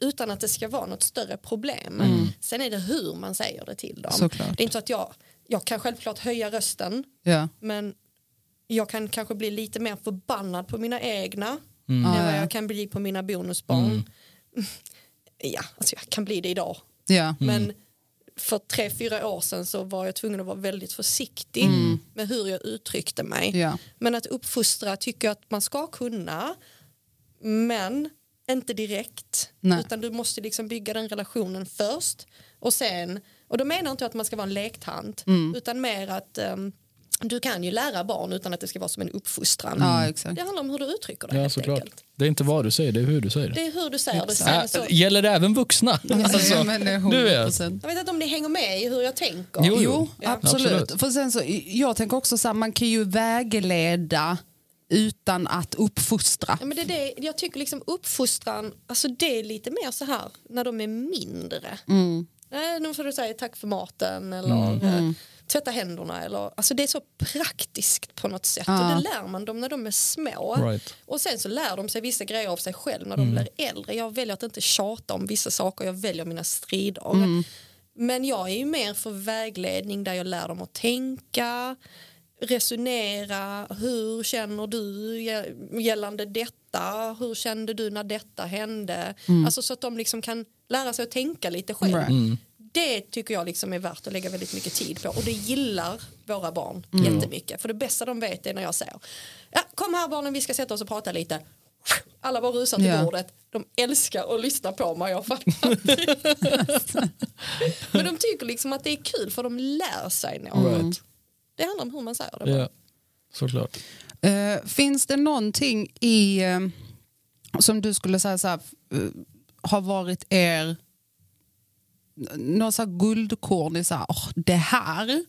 utan att det ska vara något större problem. Sen är det hur man säger det till dem. Såklart. Det är inte så att jag, jag kan självklart höja rösten Ja. men jag kan kanske bli lite mer förbannad på mina egna Mm. än vad ja. jag kan bli på mina bonusbarn. Ja, alltså jag kan bli det idag. Ja. Men för tre, fyra år sedan så var jag tvungen att vara väldigt försiktig med hur jag uttryckte mig. Mm. Ja. Men att uppfostra tycker jag att man ska kunna, men inte direkt. Nej. Utan du måste liksom bygga den relationen först och sen, och då menar inte jag att man ska vara en lektant, Mm. utan mer att ehm, du kan ju lära barn utan att det ska vara som en uppfostran. Ja, exakt. Det handlar om hur du uttrycker det Ja, såklart. enkelt. Det är inte vad du säger, det är hur du säger det. Det är hur du säger det. Sen Äh, så, gäller det även vuxna? Alltså, ja, men det är du vet. 100%. jag vet inte om ni hänger med i hur jag tänker. Jo, Jo, Ja. absolut. Absolut. För sen så, jag tänker också så här, man kan ju vägleda utan att uppfostra. Ja, men det är det, jag tycker liksom uppfostran, alltså det är lite mer så här när de är mindre. Mm. Nej, nu får du säga tack för maten eller eh, tvätta händerna. Eller, alltså det är så praktiskt på något sätt och Ja. det lär man dem när de är små. Right. Och sen så lär de sig vissa grejer av sig själv när Mm. de blir äldre. Jag väljer att inte tjata om vissa saker, jag väljer mina strider. Mm. Men jag är ju mer för vägledning där jag lär dem att tänka, resonera, hur känner du gä- gällande detta, hur kände du när detta hände? Alltså så att de liksom kan lära sig att tänka lite själv. Right. Det tycker jag liksom är värt att lägga väldigt mycket tid på och det gillar våra barn Mm. jättemycket. För det bästa de vet är när jag säger ja, kom här barnen vi ska sätta oss och prata lite. Alla bara rusar till Ja. bordet. De älskar att lyssna på mig. Jag fattar. Men de tycker liksom att det är kul för de lär sig något. Det handlar om hur man säger det. Ja, såklart. Eh, finns det någonting i eh, som du skulle säga så här, eh, har varit er någon så guldkorn i så här, "Åh, det här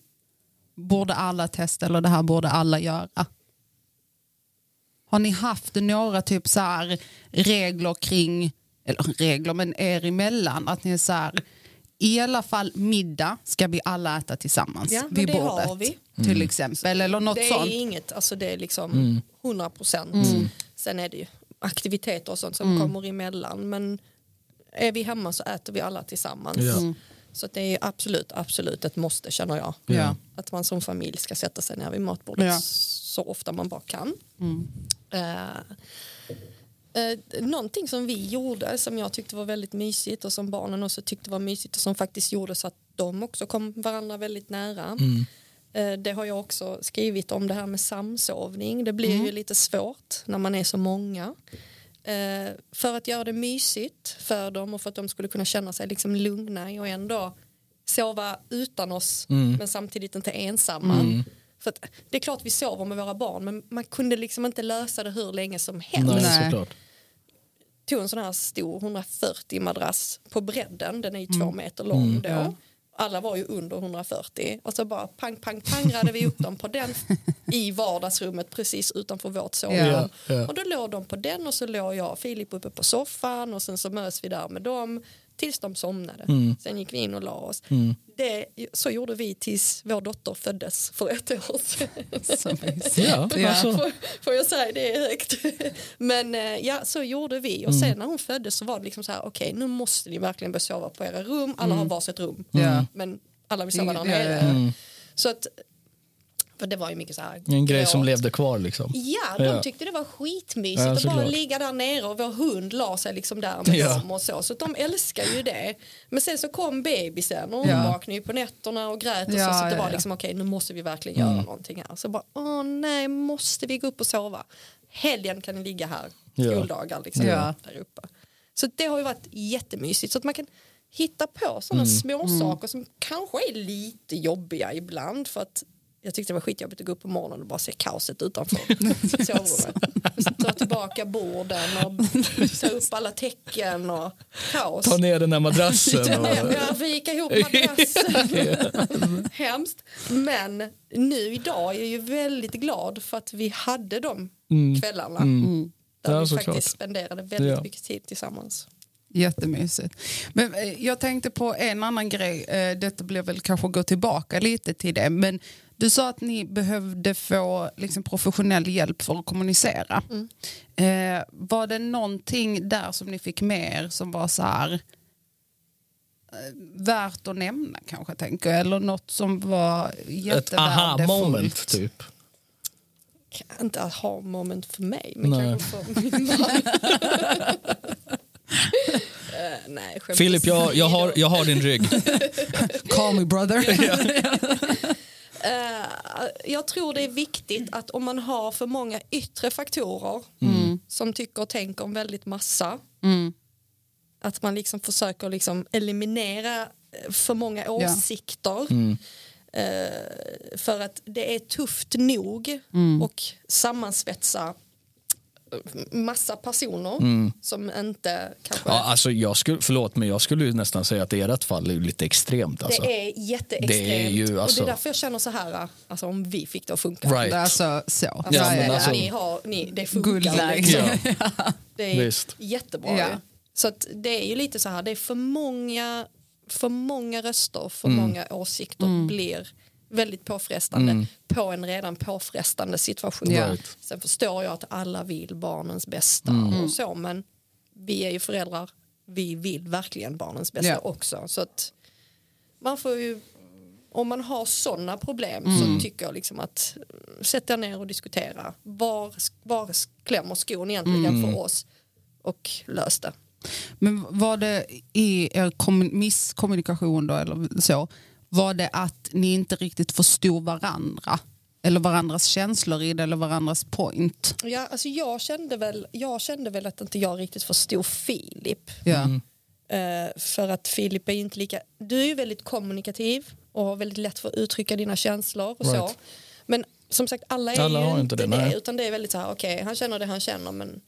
borde alla testa eller det här borde alla göra? Har ni haft några typ så här regler kring, eller regler men er emellan, att ni är så här, i alla fall middag ska vi alla äta tillsammans Ja, vid det bordet. har vi. Till exempel, eller något Det är sånt. inget, alltså det är liksom 100 procent. Sen är det ju aktiviteter och sånt som kommer emellan. Men är vi hemma så äter vi alla tillsammans. Ja. Så att det är absolut, absolut ett måste känner jag. Ja. Att man som familj ska sätta sig ner vid matbordet Ja. så ofta man bara kan. Eh, eh, någonting som vi gjorde som jag tyckte var väldigt mysigt och som barnen också tyckte var mysigt och som faktiskt gjorde så att de också kom varandra väldigt nära. Eh, det har jag också skrivit om det här med samsovning. Det blir ju lite svårt när man är så många. Eh, för att göra det mysigt för dem och för att de skulle kunna känna sig liksom lugna och ändå sova utan oss men samtidigt inte ensamma. För att, det är klart vi sover med våra barn men man kunde liksom inte lösa det hur länge som helst. Nej, Nej. såklart. Tog en sån här stor 140 madrass på bredden, den är ju två meter lång då. Ja. Alla var ju under 140 och så bara pang pang pang rade vi upp dem på den i vardagsrummet precis utanför vårt sovrum. Ja, ja. Och då låg de på den och så låg jag och Filip uppe på soffan och sen så möts vi där med dem tills de somnade. Sen gick vi in och la oss. Det, så gjorde vi tills vår dotter föddes för ett år sedan. Ja, Ja. alltså. Får, får jag säga det är högt. Men eh, ja, så gjorde vi. Och sen när hon föddes så var det liksom så här, okej nu måste ni verkligen börja sova på era rum. Alla har varsitt rum. Ja. Men alla vill sova där nere. Så att, för det var ju mycket så här. En grej som levde kvar liksom. Ja, de Ja. tyckte det var skitmysigt Ja, att bara ligga där nere och vår hund la sig liksom där med Ja. dem och så. Så de älskar ju det. Men sen så kom bebisen och hon Ja. vaknade ju på nätterna och grät och Ja, så. Så det ja, var ja. liksom okej nu måste vi verkligen Mm. göra någonting här. Så bara åh nej måste vi gå upp och sova. Helgen kan ni ligga här, skoldagar liksom Ja. där uppe. Så det har ju varit jättemysigt så att man kan hitta på sådana Mm. små saker som kanske är lite jobbiga ibland för att jag tyckte det var skitjobbigt att gå upp på morgonen och bara se kaoset utanför sovrummet. Ta tillbaka borden och ta upp alla tecken och kaos. Ta ner den här madrassen. Och... Ja, vika ihop madrassen. Hemskt. Men nu idag är jag ju väldigt glad för att vi hade de kvällarna. Där Mm. Ja, vi faktiskt spenderade väldigt Ja. mycket tid tillsammans. Jättemysigt. Men eh, jag tänkte på en annan grej. Eh, Detta blir väl kanske gå tillbaka lite till det. Men du sa att ni behövde få liksom, professionell hjälp för att kommunicera. Eh, var det någonting där som ni fick med er som var så här eh, värt att nämna kanske tänker jag. Eller något som var Ett aha-moment jättevärdefullt. typ. Inte ha moment för mig men Nej. kanske för min man. Nej, skämt Filip, jag, jag, har, jag har din rygg. Call me brother. Eh, jag tror det är viktigt att om man har för många yttre faktorer som tycker och tänker om väldigt massa Mm. att man liksom försöker liksom eliminera eh, för många Ja. åsikter. Eh, för att det är tufft nog och sammansvetsa massa personer som inte kanske... Ja, alltså jag skulle, förlåt, men jag skulle ju nästan säga att ert fall är lite extremt. Alltså. Det är jätteextremt. Det är ju Och alltså- det är därför jag känner så här, alltså om vi fick det att funka. Right. Det är alltså så. Alltså, Ja, men alltså- ni har, ni, det funkar. Liksom. Ja. Det är Visst. jättebra. Ja. Så att det är ju lite så här, det är för många, för många röster, för Mm. många åsikter blir väldigt påfrestande på en redan påfrestande situation. Ja. Sen förstår jag att alla vill barnens bästa Mm. och så men vi är ju föräldrar, vi vill verkligen barnens bästa Ja. också. Så att man får ju om man har sådana problem Mm. så tycker jag liksom att mm, sätta ner och diskutera. Var, var klämmer skon egentligen Mm. för oss? Och lös det. Men var det i er kommun- misskommunikation då eller så, var det att ni inte riktigt förstod varandra? Eller varandras känslor i det eller varandras point? Ja, alltså jag, kände väl, jag kände väl att inte jag riktigt förstod Filip. Ja. Eh, för att Filip är ju inte lika... Du är ju väldigt kommunikativ och har väldigt lätt för att uttrycka dina känslor och så. Right. Men som sagt, alla är Alla ju inte inte det. nej. utan det är väldigt så här, okej, han känner det han känner men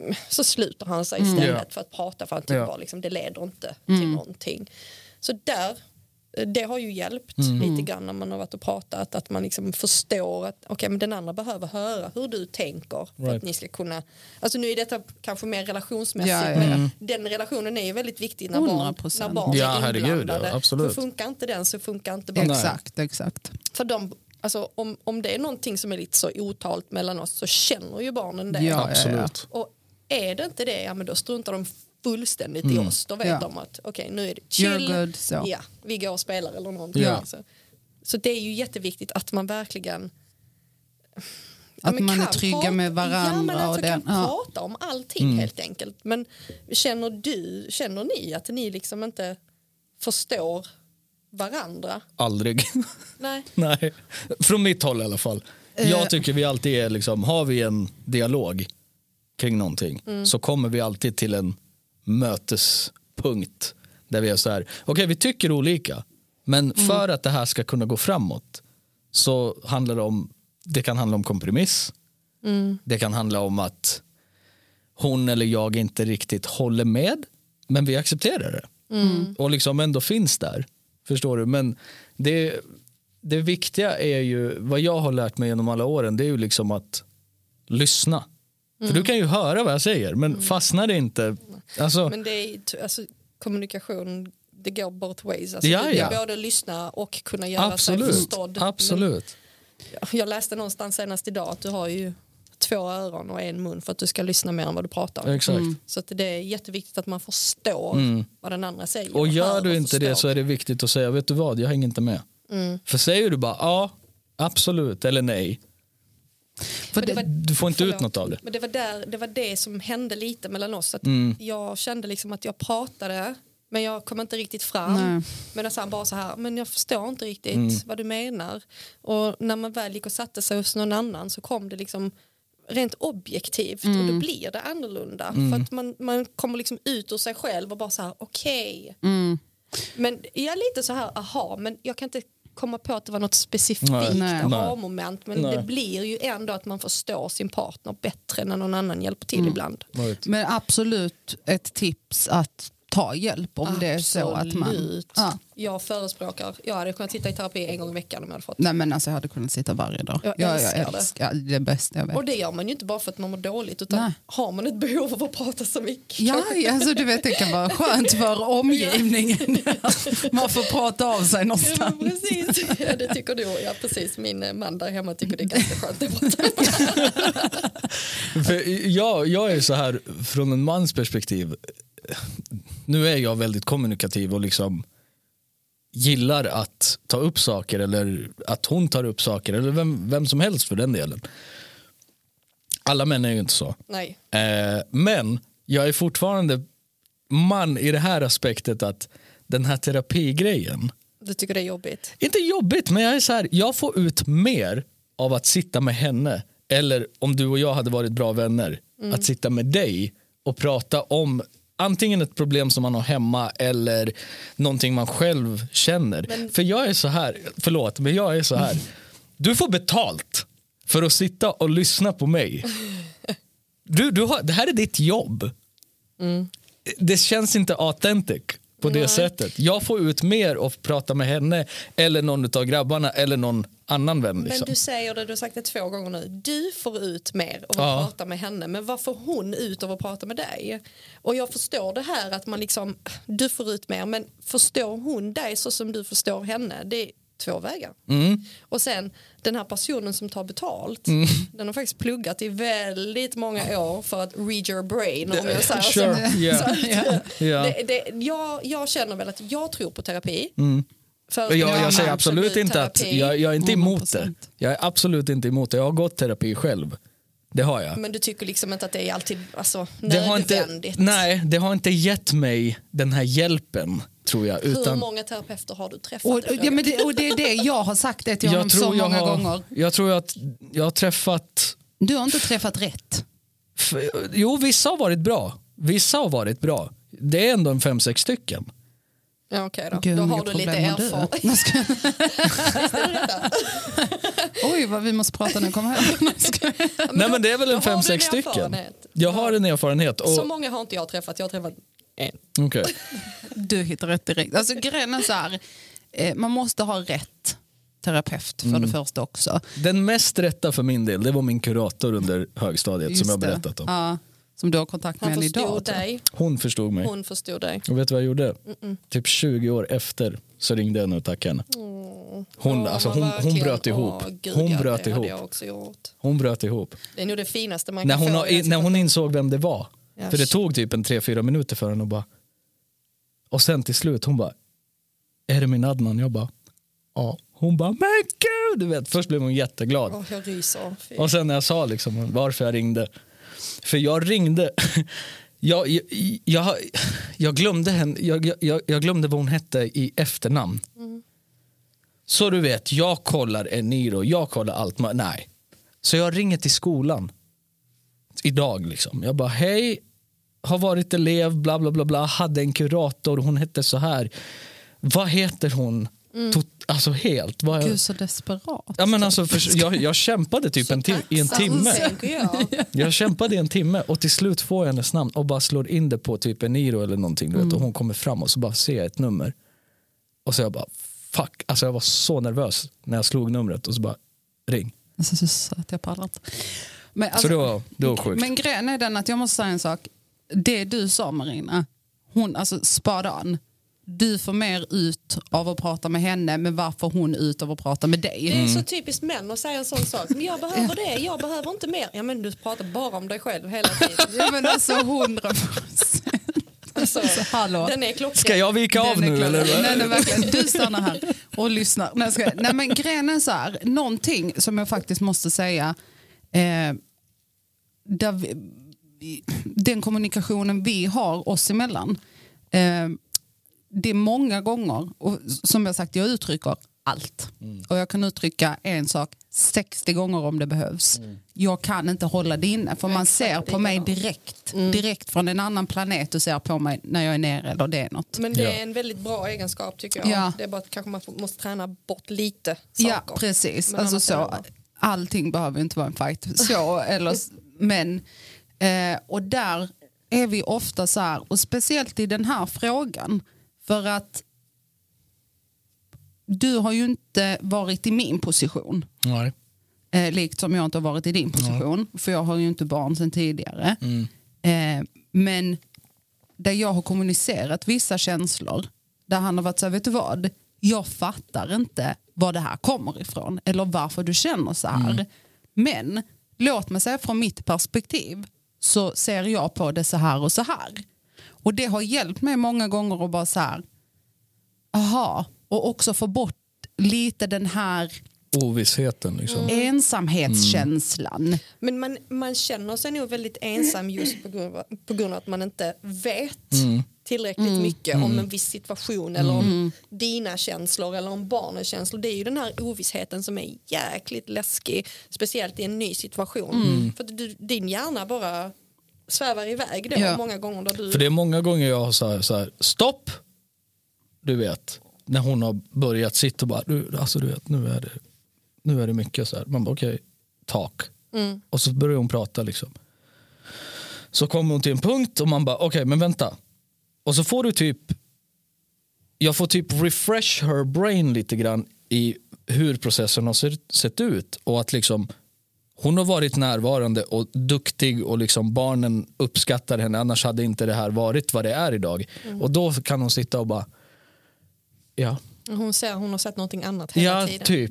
mm, så slutar han sig istället Ja. för att prata för han tycker Ja. bara liksom, det leder inte till någonting. Så där det har ju hjälpt Mm. lite grann när man har varit och pratat. Att man liksom förstår att okay, men den andra behöver höra hur du tänker. För Right. att ni ska kunna, alltså nu är detta kanske mer relationsmässigt. Ja, ja, men Mm. den relationen är ju väldigt viktig när barn, 100%. när barn Ja, är herregud, ja, inblandade. absolut. För funkar inte den så funkar inte barn. Nej. Exakt, exakt. För de, alltså, om, om det är någonting som är lite så otalt mellan oss så känner ju barnen det. Ja. Absolut. Och är det inte det, ja, men då struntar de fullständigt i oss. Då vet Ja. de att okej nu är det chill, good, så. ja, vi går och spelar eller någonting. Ja. Så, så det är ju jätteviktigt att man verkligen ja, Att men man är kan trygga prata- med Ja, varandra men alltså och den- kan ja. prata om allting helt enkelt. Men känner du, känner ni att ni liksom inte förstår varandra? Aldrig. Nej. Nej, från mitt håll i alla fall. Eh. Jag tycker vi alltid är, liksom, har vi en dialog kring någonting så kommer vi alltid till en mötespunkt där vi är så här, okej vi tycker olika men för att det här ska kunna gå framåt så handlar det om, det kan handla om kompromiss, det kan handla om att hon eller jag inte riktigt håller med men vi accepterar det och liksom ändå finns där. Förstår du? Men det, det viktiga är ju, vad jag har lärt mig genom alla åren, det är ju liksom att lyssna. För du kan ju höra vad jag säger, men fastnar det inte... Alltså, Men det är alltså, kommunikation, det går both ways. Alltså, Ja, du ja. kan både lyssna och kunna göra sig absolut. förstådd. absolut. Men jag läste någonstans senast idag att du har ju två öron och en mun för att du ska lyssna mer än vad du pratar. Exakt. Så att det är jätteviktigt att man förstår Mm. vad den andra säger. Och gör du inte det så är det viktigt att säga, vet du vad, jag hänger inte med. Mm. För säger du bara ja, absolut eller nej, För Men det var- du får inte ut Förlåt. något av det. Men det var, där, det var det som hände lite mellan oss. Att Mm. Jag kände liksom att jag pratade men jag kom inte riktigt fram. Medan han bara så här, men jag förstår inte riktigt Mm. vad du menar. Och när man väl gick och satte sig hos någon annan så kom det liksom rent objektivt och då blir det annorlunda. För att man, man kommer liksom ut ur sig själv och bara så här, okej. mm, Men jag är lite så här, aha, men jag kan inte komma på att det var något specifikt Nej. Aha-moment. Men Nej. det blir ju ändå att man förstår sin partner bättre när någon annan hjälper till Mm. ibland. Right. men absolut ett tips att ta hjälp om det är så att man... Absolut. Ja. Jag förespråkar, jag hade kunnat sitta i terapi en gång i veckan om jag hade fått. Nej men alltså jag hade kunnat sitta varje dag. Jag Ja, älskar jag det. älskar det. är bästa jag vet. Och det gör man ju inte bara för att man mår dåligt utan Nej. har man ett behov av att prata så mycket. Ja, alltså du vet det kan vara skönt för omgivningen. Man får prata av sig Ja, någonstans. men precis. Ja, det tycker du. Ja, precis. Min eh, man där hemma tycker det är ganska skönt att prata. För jag, jag är så här, från en mans perspektiv, nu är jag väldigt kommunikativ och liksom gillar att ta upp saker eller att hon tar upp saker eller vem, vem som helst för den delen. Alla män är ju inte så. Nej. Eh, men jag är fortfarande man i det här aspektet att den här terapigrejen, Du tycker det är jobbigt. inte jobbigt men jag är så här, jag får ut mer av att sitta med henne eller om du och jag hade varit bra vänner, att sitta med dig och prata om antingen ett problem som man har hemma eller någonting man själv känner. För jag är så här, förlåt men jag är så här, du får betalt för att sitta och lyssna på mig. Du, du har, det här är ditt jobb. Det känns inte authentic på det sättet. Jag får ut mer av att prata med henne eller någon av grabbarna eller någon annan vän. Men Liksom. du säger det, du har sagt det två gånger nu. Du får ut mer av att Ja. prata med henne. Men vad får hon ut av att prata med dig? Och jag förstår det här att man liksom, du får ut mer. Men förstår hon dig så som du förstår henne? Det är två vägar. Mm. Och sen den här personen som tar betalt. Den har faktiskt pluggat i väldigt många år för att read your brain. Om jag säger Sure, så. yeah. så att, Ja. det, det, jag, jag känner väl att jag tror på terapi. Och Jag, Ja, jag säger absolut inte att jag, jag är inte emot det. 100%. Jag är absolut inte emot det. Jag har gått terapi själv. Det har jag. Men du tycker liksom inte att det är alltid alltså, Det har inte, nödvändigt? nej, det har inte gett mig den här hjälpen tror jag. Hur Utan många terapeuter har du träffat? Och, ja, men det, och det är det jag har sagt det till honom jag så många har, gånger. jag tror att jag har träffat Du har inte träffat rätt. F- Jo, vissa har varit bra. Vissa har varit bra. Det är ändå en fem, sex stycken. Ja, okej då. Gud, då har du lite erfarenhet. Oj, vad vi måste prata kommer hem. Jag ska- Nej, men det är väl en fem, sex en stycken. Jag har en erfarenhet. Så Och, många har inte jag träffat. Jag har träffat en. Okej. Du hittar rätt direkt. Alltså, grejen är så här, eh, man måste ha rätt terapeut för det första också. Den mest rätta för min del, det var min kurator under högstadiet som jag Just berättat om. Ja, som du har kontakt med än idag. dig, Hon förstod mig. hon förstod dig. Och vet du vad jag gjorde? Typ 20 år efter så ringde jag henne och tackade henne. Hon, Ja, alltså, hon, hon bröt ihop. Åh, gud, hon ja, bröt ihop. jag också gjort. Hon bröt ihop. Det är nog det finaste man När kan hon, få. har- i när hon insåg vem det var. Ja, För det tog typ en 3-4 minuter för henne och bara... Och sen till slut hon bara... Är det min Adnan? Jag bara... Ja. Hon bara, men gud! Du vet, först blev hon jätteglad. Åh, jag ryser. Fy. Och sen när jag sa liksom varför jag ringde. För jag ringde. Jag, jag, jag, jag, glömde henne, jag, jag, jag glömde vad hon hette i efternamn. Så du vet, jag kollar Eniro, jag kollar allt. Nej. Så jag ringer till skolan. Idag liksom. Jag bara, hej. Har varit elev, bla bla bla. bla hade en kurator, hon hette så här. Vad heter hon? Mm alltså helt. Vad, Gud så desperat. Ja, men alltså, för, jag, jag kämpade typ en i en timme. jag. Jag kämpade i en timme och till slut får jag hennes namn och bara slår in det på typ en Niro eller någonting. Du vet, och hon kommer fram och så bara ser jag ett nummer. Och så jag bara fuck, alltså jag var så nervös när jag slog numret och så bara ring. Alltså, så söt, jag pallar inte. Men, Så alltså, det var, det var sjukt. men grejen är den att jag måste säga en sak. Det du sa Marina, hon, alltså spad on. Du får mer ut av att prata med henne men varför hon ut av att prata med dig? Det är Mm. så typiskt män att säga en sån sak. Men jag behöver det, jag behöver inte mer. Ja men du pratar bara om dig själv hela tiden. Ja, men alltså hundra procent. Alltså, hallå. den är klockren. Ska jag vika av nu eller? Nej, nej, verkligen. Du stannar här och lyssnar. Nej, ska... nej, men grejen är så här, någonting som jag faktiskt måste säga. Eh, vi- den kommunikationen vi har oss emellan. Eh, det är många gånger, och som jag sagt, jag uttrycker allt. Och jag kan uttrycka en sak 60 gånger om det behövs. Jag kan inte hålla det inne för man Exakt ser på mig direkt. Direkt från en annan planet och ser på mig när jag är nere eller det är något. Men det Ja. är en väldigt bra egenskap tycker jag. Ja. Det är bara att kanske man måste träna bort lite Ja, saker. precis. Men Alltså så, allting behöver inte vara en fight. Så, eller, men, eh, och där är vi ofta så här, och speciellt i den här frågan, för att du har ju inte varit i min position. Nej. Eh, likt som jag inte har varit i din position. För jag har ju inte barn sedan tidigare. Mm. Eh, men där jag har kommunicerat vissa känslor. Där han har varit så här, vet du vad? Jag fattar inte var det här kommer ifrån. Eller varför du känner så här. Men låt mig säga från mitt perspektiv. Så ser jag på det så här och så här. Och det har hjälpt mig många gånger att bara så här. Aha. Och också få bort lite den här Ovissheten liksom. ensamhetskänslan. Men man, man känner sig nog väldigt ensam just på grund av, på grund av att man inte vet Mm. tillräckligt mycket om en viss situation eller om dina känslor eller om barnens känslor. Det är ju den här ovissheten som är jäkligt läskig, speciellt i en ny situation. För att du, din hjärna bara svävar iväg då Ja. många gånger där du... För det är många gånger jag har så här, så här stopp. Du vet, när hon har börjat sitta och bara, du, alltså du vet, nu är det, nu är det mycket så här. Man bara okej, tak. Mm. Och så börjar hon prata liksom. Så kommer hon till en punkt och man bara okej, men vänta. Och så får du typ, jag får typ refresh her brain lite grann i hur processen har sett, sett ut och att liksom hon har varit närvarande och duktig och liksom barnen uppskattar henne annars hade inte det här varit vad det är idag. Mm. Och då kan hon sitta och bara ja, Hon, ser, hon har sett någonting annat hela ja tiden. typ.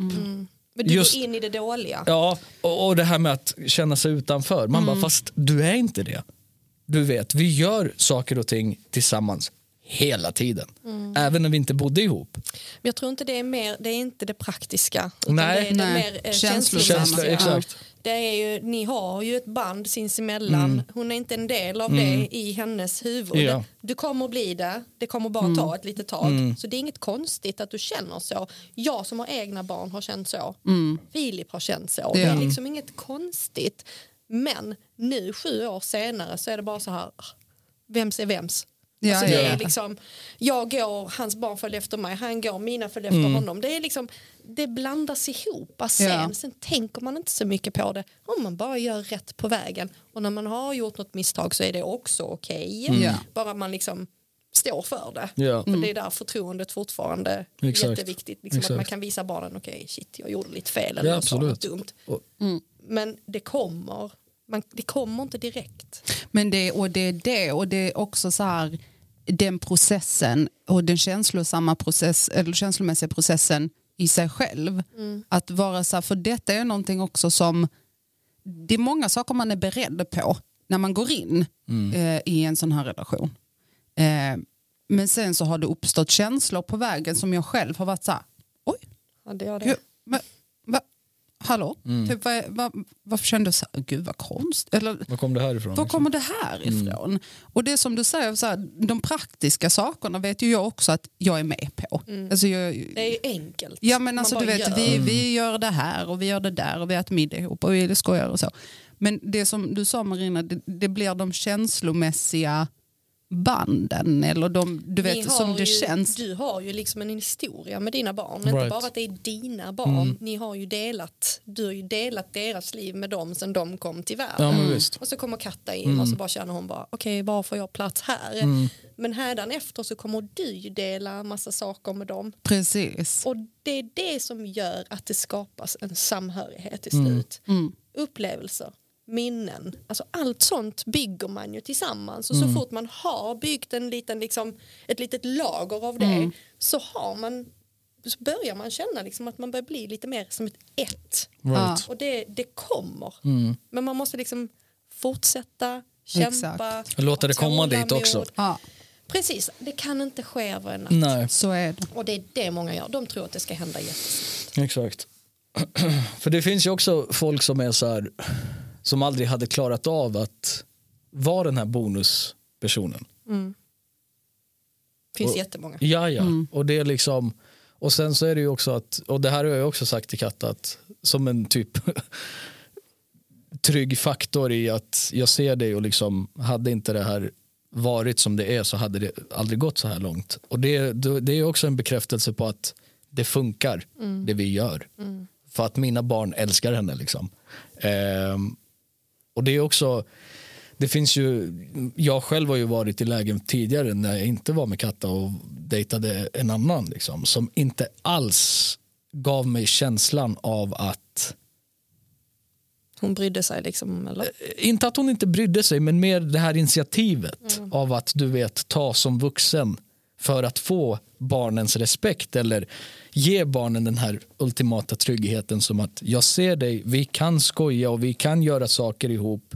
Men du Just- går in i det dåliga. Ja, och, och det här med att känna sig utanför. Man bara, fast du är inte det. Du vet, vi gör saker och ting tillsammans hela tiden. Även när vi inte bodde ihop. Men jag tror inte det är mer, det är inte det praktiska. Utan Nej. det är Nej. det mer eh, Känslosamma. Känsla, exakt. Det är ju, ni har ju ett band sinsemellan. Hon är inte en del av det i hennes huvud. Mm. Ja. Du kommer bli det. Det kommer bara ta ett litet tag. Mm. Så det är inget konstigt att du känner så. Jag som har egna barn har känt så. Filip har känt så. Det Ja. är liksom inget konstigt. Men nu sju år senare så är det bara så här. ah, Vems är vems? Ja, alltså det är liksom, jag går, hans barn följer efter mig, han går, mina följer efter honom. Det, är liksom, det blandas ihop sen. Ja. Sen tänker man inte så mycket på det om man bara gör rätt på vägen. Och när man har gjort något misstag så är det också okej. Ja. Bara man liksom står för det. Ja. För det är där förtroendet fortfarande är Mm. Exakt. jätteviktigt. Liksom att man kan visa barnen, okej shit jag gjorde lite fel eller Ja, sa något dumt. Och- Men det kommer, man, det kommer inte direkt. Men det, och det är det och det är också så här den processen och den känslosamma process, eller känslomässiga processen i sig själv. Att vara så här, för detta är någonting också som det är många saker man är beredd på när man går in eh, i en sån här relation. Eh, men sen så har det uppstått känslor på vägen som jag själv har varit så här, oj, Ja, det det. Gud, men, hallå, typ, vad, vad, varför kände du så här, gud vad konstigt, eller Var kom det här ifrån? var liksom? kommer det här ifrån? Och det som du säger, så här, de praktiska sakerna vet ju jag också att jag är med på. Alltså jag, Det är ju enkelt. ja men Man alltså bara du vet, gör. vi, vi gör det här och vi gör det där och vi äter middag ihop och vi skojar och så. Men det som du sa Marina, det, det blir de känslomässiga banden eller de, du vet som det ju, känns. Du har ju liksom en historia med dina barn. Inte Right. Mm. bara att det är dina barn. Ni har ju delat, du har ju delat deras liv med dem sen de kom till världen. Ja. Och så kommer Katta in och så bara känner hon bara okej var får jag plats här? Men hädanefter så kommer du ju dela massa saker med dem. Precis. Och det är det som gör att det skapas en samhörighet till Mm. slut. Upplevelser, minnen, alltså allt sånt bygger man ju tillsammans. Och Mm. så fort man har byggt en liten, liksom, ett litet lager av det så, har man, så börjar man känna liksom att man börjar bli lite mer som ett ett. Right. Och det, det kommer. Mm. Men man måste liksom fortsätta, kämpa. Och låta det komma dit också. Ja, Precis, det kan inte ske över en natt. Nej, så är det. Och det är det många gör. De tror att det ska hända jättesnabbt. exakt. För det finns ju också folk som är så här, som aldrig hade klarat av att vara den här bonuspersonen. finns Och- jättemånga. Ja, ja. Och det är liksom och sen så är det ju också att och det här har jag också sagt till Katta att som en typ trygg faktor i att jag ser dig och liksom hade inte det här varit som det är så hade det aldrig gått så här långt. Och det, det är också en bekräftelse på att det funkar det vi gör. För att mina barn älskar henne liksom. Ehm, och det är också det finns ju, jag själv har ju varit i lägen tidigare när jag inte var med Katta och dejtade en annan liksom, som inte alls gav mig känslan av att Hon brydde sig liksom, eller? inte att hon inte brydde sig men mer det här initiativet av att du vet ta som vuxen för att få barnens respekt eller ge barnen den här ultimata tryggheten som att jag ser dig, vi kan skoja och vi kan göra saker ihop.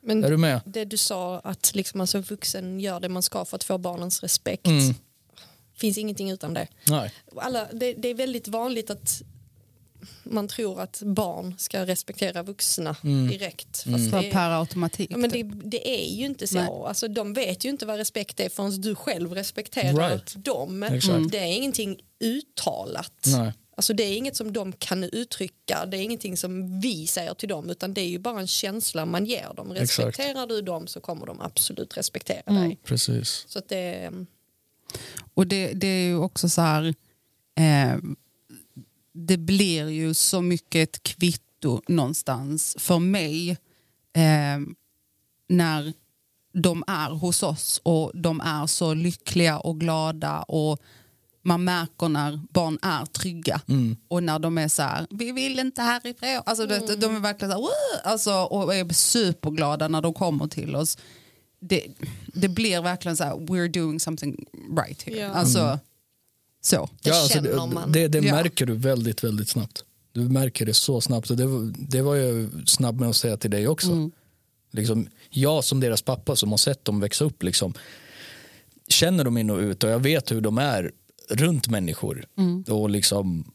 Men Är du med? det du sa att liksom alltså vuxen gör det man ska för att få barnens respekt. Mm. finns ingenting utan det. Nej. Alla, det. Det är väldigt vanligt att man tror att barn ska respektera vuxna Mm. direkt. Fast För det, per automatik. ja, men det, det är ju inte så. Nej. Alltså, de vet ju inte vad respekt är förrän du själv respekterar Right. dem. Exakt. Det är ingenting uttalat. Nej. Alltså det är inget som de kan uttrycka, det är ingenting som vi säger till dem utan det är ju bara en känsla man ger dem. Exakt. Respekterar du dem så kommer de absolut respektera Mm. dig. Precis. Så att det, Och det, det är ju också så här, eh, det blir ju så mycket ett kvitto någonstans för mig eh, när de är hos oss och de är så lyckliga och glada och man märker när barn är trygga och när de är så här, vi vill inte härifrån. Alltså, det, de är verkligen så här, alltså, och är superglada när de kommer till oss. Det, det blir verkligen så här, we're doing something right here. Ja. Alltså, så. Det alltså, känner man. Det, det Ja. märker du väldigt, väldigt snabbt. Du märker det så snabbt. Och det, var- det var jag snabb med att säga till dig också. Mm. Liksom, jag som deras pappa som har sett dem växa upp liksom, känner dem in och ut och jag vet hur de är runt människor. Mm. Och liksom,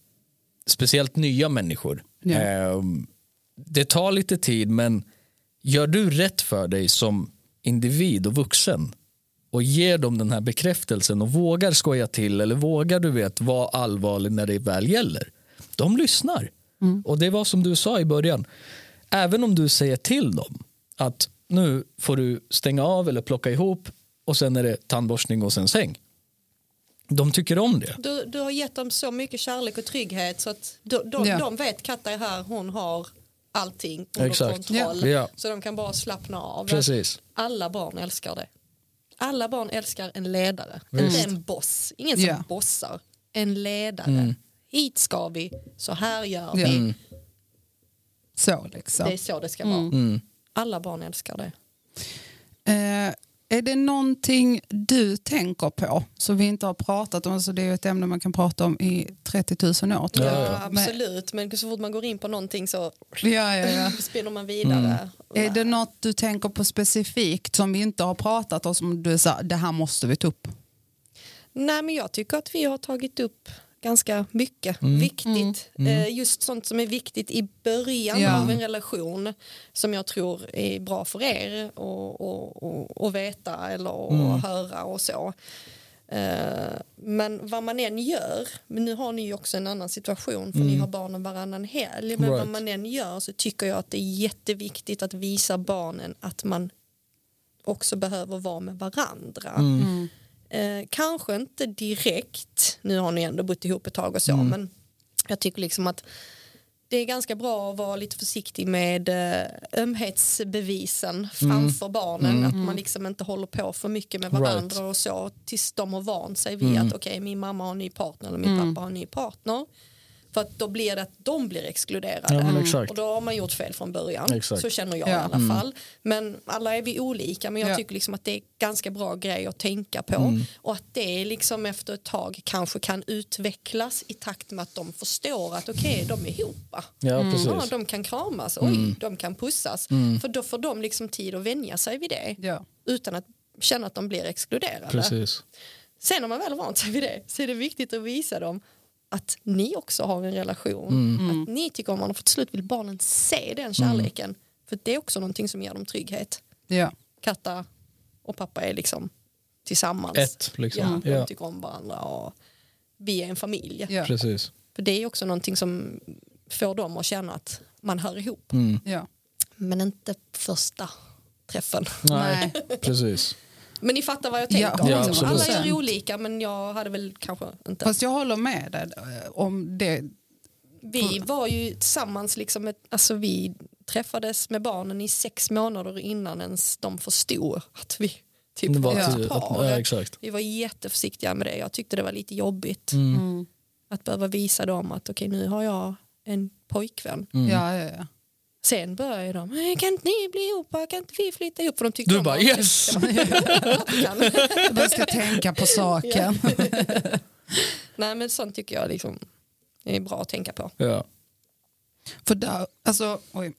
speciellt nya människor. Ja. Ehm, det tar lite tid men gör du rätt för dig som individ och vuxen och ger dem den här bekräftelsen och vågar skoja till eller vågar du vet vara allvarlig när det väl gäller. De lyssnar. Och det var som du sa i början. Även om du säger till dem att nu får du stänga av eller plocka ihop och sen är det tandborstning och sen säng. De tycker om det. du, du har gett dem så mycket kärlek och trygghet så att de, de, Ja. de vet Katta är här, hon har allting under Exakt. kontroll. Ja. Så de kan bara slappna av. Precis. Alla barn älskar det. Alla barn älskar en ledare, inte en boss. Ingen som Ja. bossar, en ledare. Hit ska vi, så här gör vi. Ja. Så liksom. Det är så det ska vara. Mm. Alla barn älskar det. Eh, är det någonting du tänker på som vi inte har pratat om? Alltså det är ju ett ämne man kan prata om i 30 000 år. tror Ja. Men- absolut, men så fort man går in på någonting så Ja, ja, ja. spinner man vidare. Är det något du tänker på specifikt som vi inte har pratat om som du sa, det här måste vi ta upp? Nej, men jag tycker att vi har tagit upp ganska mycket viktigt. Eh, just sånt som är viktigt i början Ja. av en relation som jag tror är bra för er att och, och, och veta eller att höra och så. Eh, men vad man än gör, men nu har ni ju också en annan situation för ni har barnen varannan helg, men vad Right. man än gör så tycker jag att det är jätteviktigt att visa barnen att man också behöver vara med varandra. Eh, kanske inte direkt, nu har ni ändå bott ihop ett tag och så, men jag tycker liksom att det är ganska bra att vara lite försiktig med eh, ömhetsbevisen framför barnen. Att man liksom inte håller på för mycket med varandra Right. och så tills de har vant sig vid att okej min mamma har en ny partner eller min pappa har en ny partner. För att då blir det att de blir exkluderade. Ja, exakt. Och då har man gjort fel från början. Exakt. Så känner jag Ja. i alla fall. Men alla är vi olika. Men jag Ja. tycker liksom att det är ganska bra grej att tänka på. Mm. Och att det liksom efter ett tag kanske kan utvecklas i takt med att de förstår att okej, de är ihop. Ja, Ja. Mm. de kan kramas, oj, de kan pussas. För då får de liksom tid att vänja sig vid det. Ja. Utan att känna att de blir exkluderade. Precis. Sen när man väl har vant sig vid det så är det viktigt att visa dem att ni också har en relation. Mm. Att ni tycker om varandra för till slut vill barnen se den kärleken. För det är också någonting som ger dem trygghet. Ja. Katta och pappa är liksom tillsammans. Ett, liksom. Ja, Ja. de tycker om varandra och vi är en familj. Ja. Precis. För det är också någonting som får dem att känna att man hör ihop. Mm. Ja. Men inte första träffen. Nej, precis. Men ni fattar vad jag Ja, tänker. Ja, Liksom. absolut. Alla är olika men jag hade väl kanske inte. Fast jag håller med dig eh, om det. Vi var ju tillsammans, liksom ett, alltså vi träffades med barnen i sex månader innan ens de förstod att vi typ Det var till- ett par. ja, exakt. Vi var jätteförsiktiga med det. Jag tyckte det var lite jobbigt Mm. att behöva visa dem att okej nu har jag en pojkvän. Mm. Ja, ja, ja. Sen började de, "Eh, kan inte ni bli ihop, kan inte vi flytta ihop? För de tyckte Du de bara yes! Jag ska tänka på saken. Nej men sånt tycker jag liksom är bra att tänka på. Ja. För där, alltså, oj.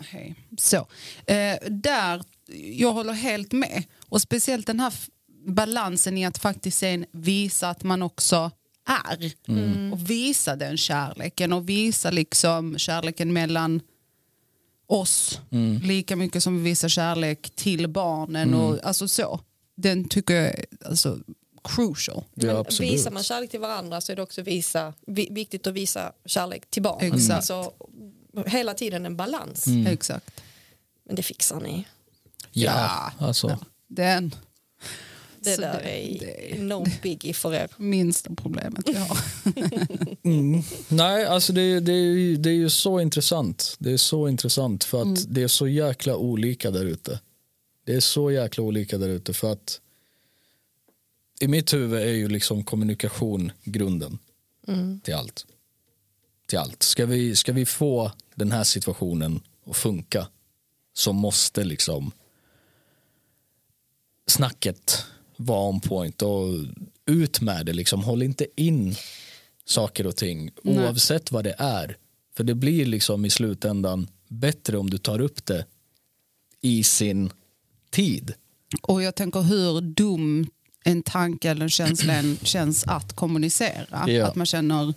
Hej. Så. Eh, där, jag håller helt med. Och speciellt den här balansen i att faktiskt sen visa att man också är. Och visa den kärleken och visa liksom kärleken mellan oss lika mycket som vi visar kärlek till barnen. Och, alltså så. Den tycker jag är alltså, crucial. Ja, visar man kärlek till varandra så är det också visa, vi, viktigt att visa kärlek till barnen. Exakt. Alltså, hela tiden en balans. Exakt. Men det fixar ni. Ja, alltså. Den Det Så där det- är det- no biggie för er. minsta problemet vi har. Nej, alltså det, det, är ju- det är ju så intressant. Det är så intressant för att det är så jäkla olika där ute. Det är så jäkla olika där ute för att i mitt huvud är ju liksom kommunikation grunden till allt. Till allt. Ska vi, ska vi få den här situationen att funka så måste liksom snacket vara on point och ut med det. Liksom. Håll inte in saker och ting oavsett vad det är. För det blir liksom i slutändan bättre om du tar upp det i sin tid. Och jag tänker hur dum en tanke eller en känsla än känns att kommunicera. Ja. Att man känner,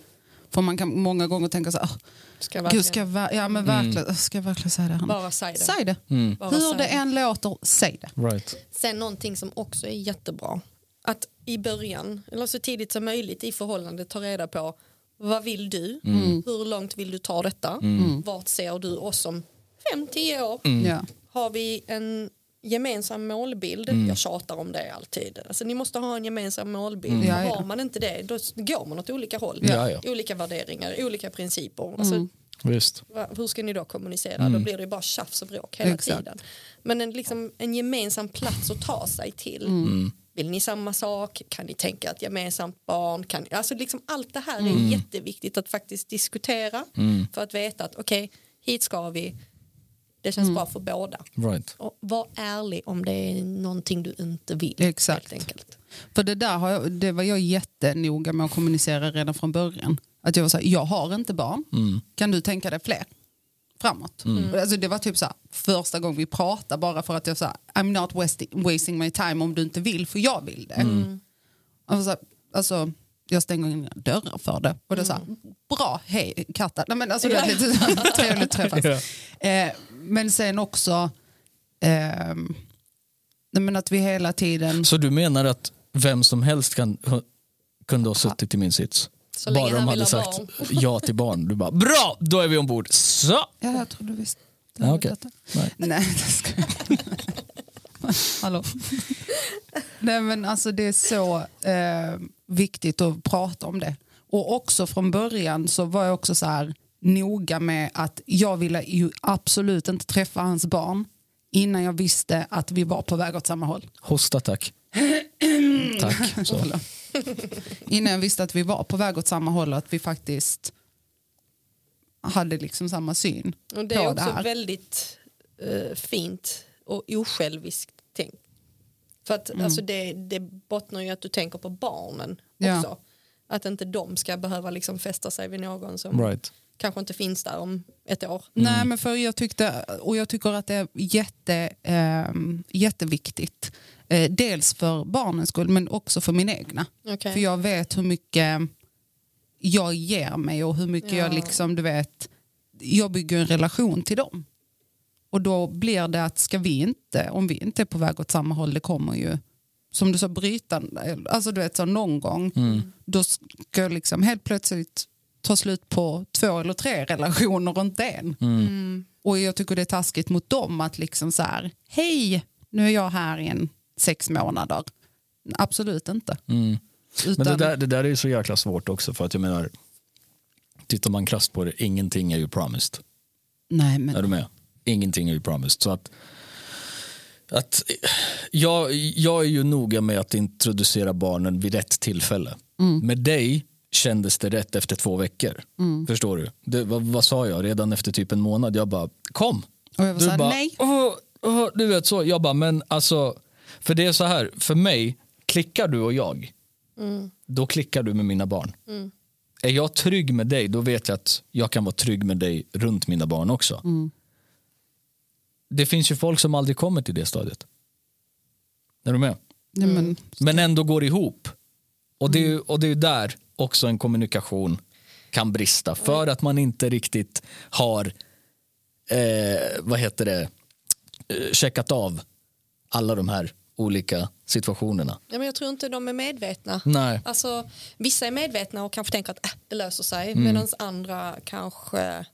för man kan många gånger tänka så här, "Åh, Ska jag Gud, verkligen ska ver- ja, men verkligen, ska jag verkligen säga det? här? bara säga det. Säg det. Bara Hur säga det än låter, säg det. Right. Sen någonting som också är jättebra. Att i början, eller så tidigt som möjligt i förhållandet ta reda på vad vill du? Hur långt vill du ta detta? Vart ser du oss om 5-10 år? Ja. Har vi en gemensam målbild? Jag tjatar om det alltid. Alltså, ni måste ha en gemensam målbild. Ja, ja. Har man inte det då går man åt olika håll. Ja, ja. Olika värderingar, olika principer. Alltså, Visst. Va- Hur ska ni då kommunicera? Då blir det ju bara tjafs och bråk hela Exakt. tiden. Men en, liksom, en gemensam plats att ta sig till. Vill ni samma sak? Kan ni tänka ett gemensamt barn? Kan, alltså liksom allt det här är jätteviktigt att faktiskt diskutera för att veta att okej, hit ska vi. Det känns bra för båda. Right. Och var ärlig om det är någonting du inte vill. Exakt. Helt enkelt. För det där har jag, det var jag jättenoga med att kommunicera redan från början. Att jag var så här, jag har inte barn. Kan du tänka dig fler? Framåt. Alltså det var typ så här, första gången vi pratade bara för att jag sa I'm not wasting, wasting my time om du inte vill för jag vill det. Jag, var så här, alltså, jag stänger inga dörrar för det. Och det är så här, bra, hej katta. Nej, men alltså, det är lite trevligt träffas. Eh, men sen också nej, men att vi hela tiden... Så du menar att vem som helst kan, kunde ha suttit i min sits? Så länge Bara de han hade sagt barn. ja till barn. Du bara, bra, då är vi ombord. Så! Ja, jag tror du visste. Ja, okej. detta. Nej. Nej, det ska Hallå. Nej, men alltså det är så eh, viktigt att prata om det. Och också från början så var jag också så här noga med att jag ville ju absolut inte träffa hans barn innan jag visste att vi var på väg åt samma håll. Hosta tack. tack. Så. Innan jag visste att vi var på väg åt samma håll och att vi faktiskt hade liksom samma syn Och det är det också här. väldigt eh, fint och osjälviskt tänkt. För att alltså, det, det bottnar ju att du tänker på barnen Ja. också. Att inte de ska behöva liksom fästa sig vid någon som Right. Kanske inte finns där om ett år. Nej, men för jag tyckte, och jag tycker att det är jätte, ehm, jätteviktigt. Eh, dels för barnens skull men också för min egna. Okej. För jag vet hur mycket jag ger mig och hur mycket Ja. jag liksom, du vet, jag bygger en relation till dem. Och då blir det att ska vi inte, om vi inte är på väg åt samma håll, det kommer ju som du sa bryta, alltså du vet så någon gång, då ska jag liksom helt plötsligt ta slut på två eller tre relationer och inte en. Mm. Och jag tycker det är taskigt mot dem att liksom så här, hej, nu är jag här i en sex månader. Absolut inte. Mm. Utan, Men det där, det där är ju så jäkla svårt också för att jag menar, tittar man krasst på det, ingenting är ju promised. nej, men, Är du med? Ingenting är ju promised. Så att, att, jag, jag är ju noga med att introducera barnen vid rätt tillfälle. Med dig kändes det rätt efter två veckor. Förstår du? Det, vad, vad sa jag? Redan efter typ en månad. Jag bara, kom. Och jag var Du här, bara, nej. "Åh, åh", du vet så. Jag bara, men alltså. För det är så här, för mig, klickar du och jag, då klickar du med mina barn. Är jag trygg med dig, då vet jag att jag kan vara trygg med dig runt mina barn också. Det finns ju folk som aldrig kommer till det stadiet. Är du med? men, ändå går ihop. Och det är ju och det är ju där också en kommunikation kan brista. För att man inte riktigt har eh, vad heter det, eh, checkat av alla de här olika situationerna. Ja, men jag tror inte de är medvetna. Nej. Alltså, vissa är medvetna och kanske tänker att äh, det löser sig Mm. medan andra kanske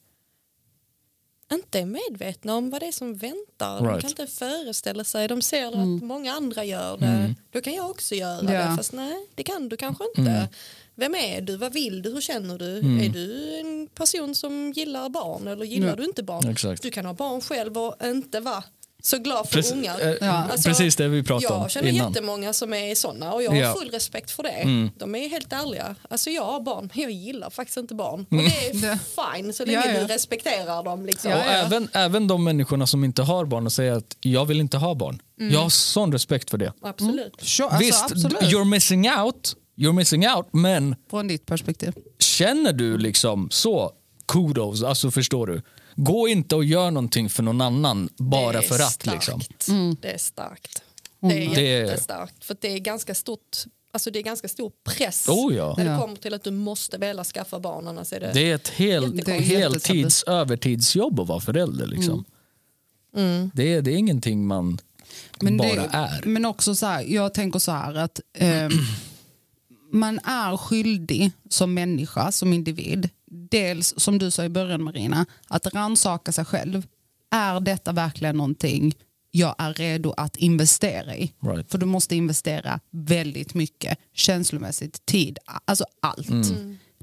inte är medvetna om vad det är som väntar. De Right. kan inte föreställa sig. De ser att många andra gör det. Då kan jag också göra Ja. det. Fast nej, det kan du kanske inte. Vem är du? Vad vill du? Hur känner du? Är du en person som gillar barn eller gillar Ja. du inte barn? Exakt. Du kan ha barn själv och inte vara så glad för Prec- ungar. eh, Ja. Precis det vi pratade om Jag känner innan. jättemånga som är såna och jag har Ja. Mm. full respekt för det. De är helt ärliga. Alltså jag har barn, jag gillar faktiskt inte barn. Och det är fine så länge Ja, ja. du respekterar dem. Liksom. Och Ja, ja. även, även de människorna som inte har barn och säger att jag vill inte ha barn. Jag har sån respekt för det. Absolut. sure, alltså, Visst, absolut. you're missing out, you're missing out, men Från ditt perspektiv. känner du liksom så, kudos, alltså förstår du. Gå inte och gör någonting för någon annan bara för att. Liksom. Det är starkt. Det är Det är- jättestarkt. För det är ganska stort Alltså det är ganska stor press Oh ja. när det Ja. kommer till att du måste vilja skaffa barn annars är det, Det är ett Det är heltids övertidsjobb att vara förälder. Liksom. Det, är, det är ingenting man Men, bara det, är. men också så här, jag tänker så här att ehm, man är skyldig som människa, som individ, dels som du sa i början Marina, att rannsaka sig själv. Är detta verkligen någonting jag är redo att investera i? Right. För du måste investera väldigt mycket känslomässigt, tid, alltså allt.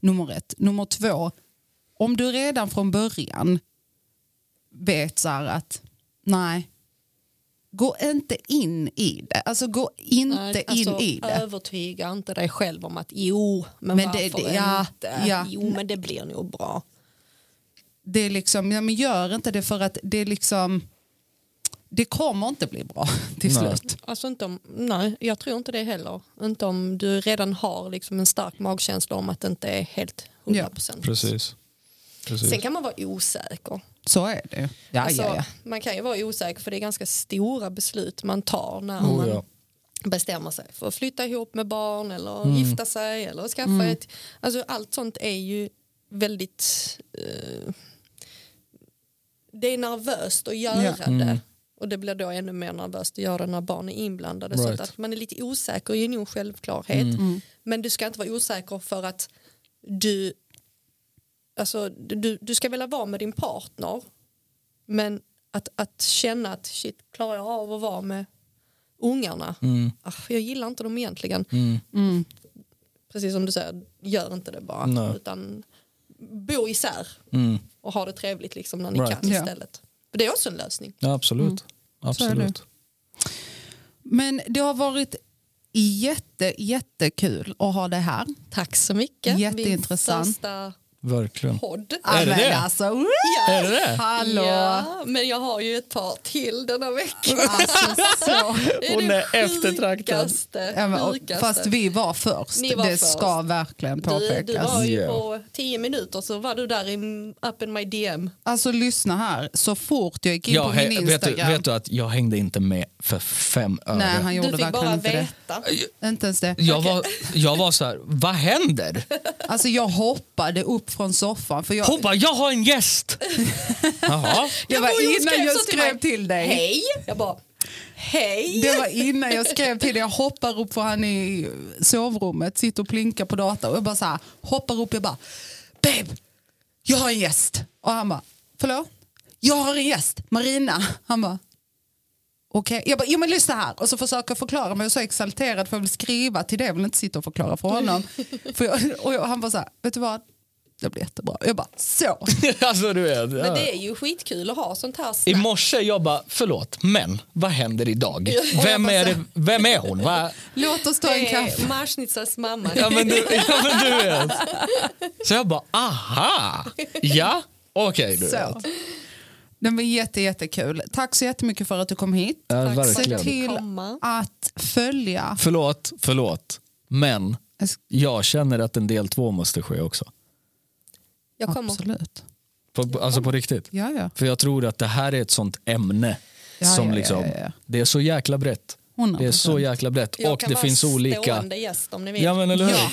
Nummer ett. Nummer två, om du redan från början vet så här att nej, gå inte in i det. Alltså gå inte Nej, in alltså, i det. Övertyga inte dig själv om att jo, men, Men det- varför det- ja, inte? ja. Jo, men det blir nog bra. Det är liksom, ja, men gör inte det för att det är liksom, det kommer inte bli bra till Nej. slut. Alltså inte om, nej, jag tror inte det heller. Inte om du redan har liksom en stark magkänsla om att det inte är helt 100 procent. Precis. Precis. Sen kan man vara osäker. Så är det. Ja, Alltså, ja, ja. Man kan ju vara osäker för det är ganska stora beslut man tar när Oh, man ja. bestämmer sig för att flytta ihop med barn eller Mm. gifta sig eller skaffa ett... Alltså allt sånt är ju väldigt... eh, det är nervöst att göra Ja. det. Och det blir då ännu mer nervöst att göra när barn är inblandade. Så Right. att, att man är lite osäker är ju nog självklarhet. Mm. Men du ska inte vara osäker för att du... Alltså, du, du ska vilja vara med din partner men att, att känna att shit, klarar jag av att vara med ungarna? Mm. Ah, jag gillar inte dem egentligen. Mm. Mm. Precis som du säger, gör inte det bara. Nej. Utan bo isär Mm. och ha det trevligt liksom när ni Right. kan Ja. istället. För det är också en lösning. Ja, absolut. Mm. Absolut. Men det har varit jätte, jättekul att ha det här. Tack så mycket. Jätteintressant. Min första Verkligen. podd. Är det men det? Alltså, Ja. Är det det? Hallå! Ja, men jag har ju ett par till denna vecka. Alltså, så. Det Hon det är eftertraktad. sjukaste, Ja, men, och- sjukaste. fast vi var först. Ni var det först. ska verkligen du, påpekas. du var ju på tio minuter så var du där i, up in my DM. Alltså lyssna här, så fort jag gick in Jag, på min hä- vet, du, Instagram. vet du att jag hängde inte med för fem öre. Nej, han gjorde Du fick verkligen bara inte veta. det. Inte ens det. jag, var, jag var så här, vad händer? Alltså jag hoppade upp från soffan. För jag, Hon bara, jag har en gäst. Jaha. det Ja, var innan skrev jag skrev mig, till dig. Hej! Jag bara, hej! Det var innan jag skrev till dig. Jag hoppar upp för han i sovrummet, sitter och plinkar på data. Och jag bara så här, hoppar upp jag bara, babe, jag har en gäst. Och han bara, förlåt? Jag har en gäst, Marina. Han bara, okej. Jag bara, jo men lyssna här. Och så försöker jag förklara, men jag är så exalterad för jag vill skriva till det. Jag vill inte sitta och förklara för honom. för jag, och jag, han bara så här, vet du vad? Det blir jättebra. Jag bara, så. alltså du vet. Men Ja. det är ju skitkul att ha sånt här I snack. morse jag bara, förlåt, men vad händer idag? Vem är, det, vem är hon? Va? Låt oss ta en kaffe. är Marschnitzers mamma. Ja, men du, ja men du vet. Så jag bara, aha, ja, okej du Så. vet. Den var jätte, jättekul. Tack så jättemycket för att du kom hit. Ja, Tack. Se till att följa. Förlåt, förlåt, men jag känner att en del två måste ske också. Jag kommer. Absolut. På, alltså på riktigt. Ja, ja. För jag tror att det här är ett sånt ämne Ja, som liksom, ja, ja. det är så jäkla brett. 100%. Det är så jäkla brett Jag och kan det vara finns olika gäst om ni vill. Ja men eller hur? Ja.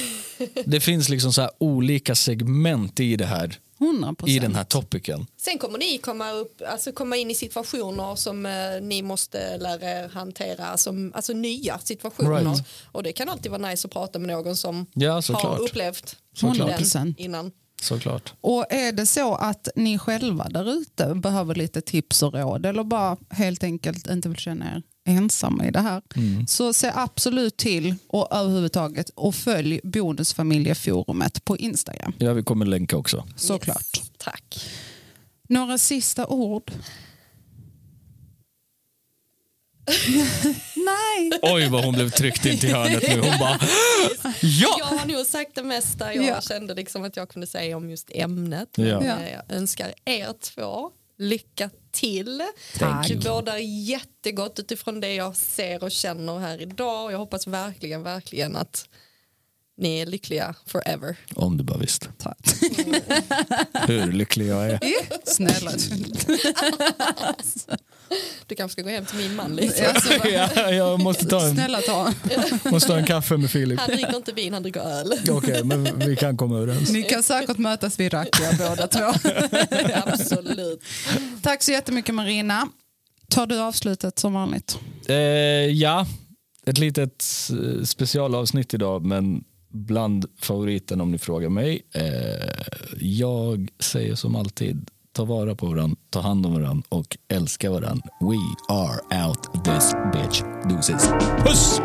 Det finns liksom så här olika segment i det här 100 i den här topicen. Sen kommer ni komma, upp, alltså komma in i situationer som eh, ni måste lära er hantera, som, alltså nya situationer. Right. Och det kan alltid vara nice att prata med någon som Ja, har upplevt den innan. Såklart. Och är det så att ni själva där ute behöver lite tips och råd eller bara helt enkelt inte vill känna er ensamma i det här Mm. så se absolut till och överhuvudtaget och följ Bonusfamiljeforumet på Instagram. Ja, vi kommer länka också. Såklart. Yes, tack. Några sista ord? Nej. Oj vad hon blev tryckt in till hörnet nu. Hon bara Jag ja! har nog sagt det mesta jag Ja. kände liksom att jag kunde säga om just ämnet. Ja. Eh, Jag önskar er två lycka till. Tack. Det bådar jättegott utifrån det jag ser och känner här idag. Jag hoppas verkligen, verkligen att ni är lyckliga forever. Om du bara visste Tack. hur lycklig jag är. Snälla. Du kanske ska gå hem till min man lite. Ja, jag måste ta, en, snälla ta. måste ta en kaffe med Filip. Han dricker inte vin, han dricker öl. Okej, men vi kan komma överens. Ni kan säkert mötas vid Rakia båda två. Absolut. Tack så jättemycket Marina. Tar du avslutet som vanligt? Eh, ja, ett litet eh, specialavsnitt idag, men bland favoriten om ni frågar mig. Eh, jag säger som alltid, ta vara på varandra, ta hand om varandra och älska varandra. We are out this bitch. Deuces. Puss!